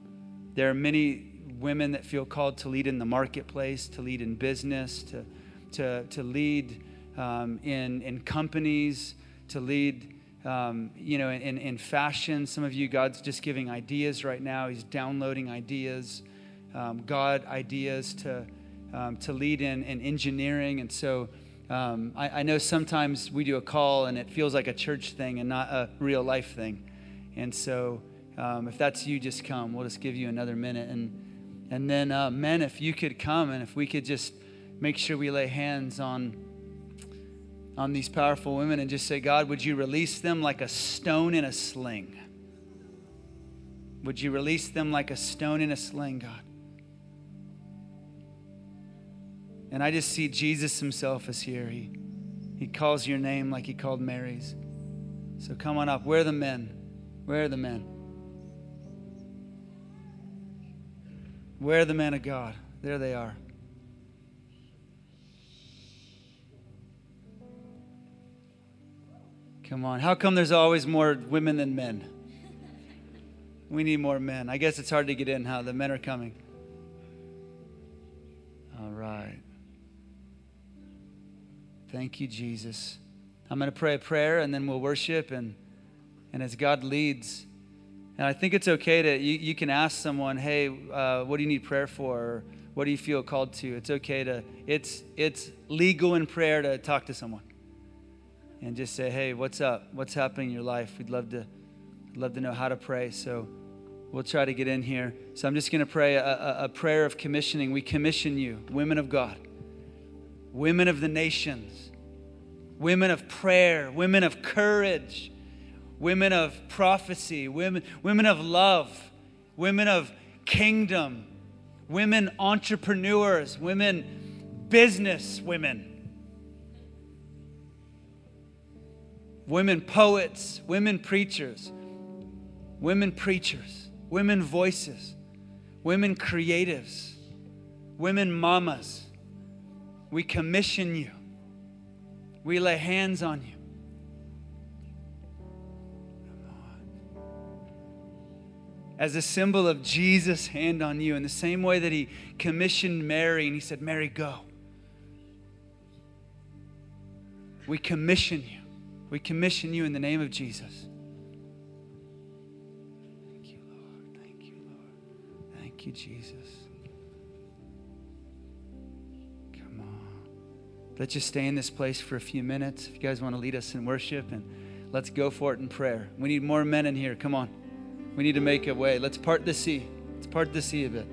there are many women that feel called to lead in the marketplace, to lead in business, to, to, to lead um, in, in companies, to lead um, you know, in, in fashion. Some of you, God's just giving ideas right now. He's downloading ideas, um, God ideas to, um, to lead in, in engineering. And so um, I, I, know sometimes we do a call and it feels like a church thing and not a real life thing. And so um, if that's you, just come. We'll just give you another minute. And, and then, uh, men, if you could come and if we could just make sure we lay hands on, on these powerful women and just say, God, would you release them like a stone in a sling? Would you release them like a stone in a sling, God? And I just see Jesus himself is here. He, he calls your name like he called Mary's. So come on up. Where are the men? Where are the men? Where are the men of God? There they are. Come on. How come there's always more women than men? We need more men. I guess it's hard to get in how the men are coming. All right. Thank you, Jesus. I'm going to pray a prayer and then we'll worship and, and as God leads. And I think it's okay to, you, you can ask someone, hey, uh, what do you need prayer for? Or what do you feel called to? It's okay to, it's, it's legal in prayer to talk to someone and just say, hey, what's up? What's happening in your life? We'd love to, love to know how to pray. So we'll try to get in here. So I'm just going to pray a, a, a prayer of commissioning. We commission you, women of God women of the nations, women of prayer, women of courage, women of prophecy, women, women of love, women of kingdom, women entrepreneurs, women business women, women poets, women preachers, women preachers, women voices, women creatives, women mamas we commission you. We lay hands on you. As a symbol of Jesus' hand on you, in the same way that he commissioned Mary and he said, Mary, go. We commission you. We commission you in the name of Jesus. Thank you, Lord. Thank you, Lord. Thank you, Jesus. Let's just stay in this place for a few minutes. If you guys want to lead us in worship, and let's go for it in prayer. We need more men in here. Come on. We need to make a way. Let's part the sea. Let's part the sea a bit.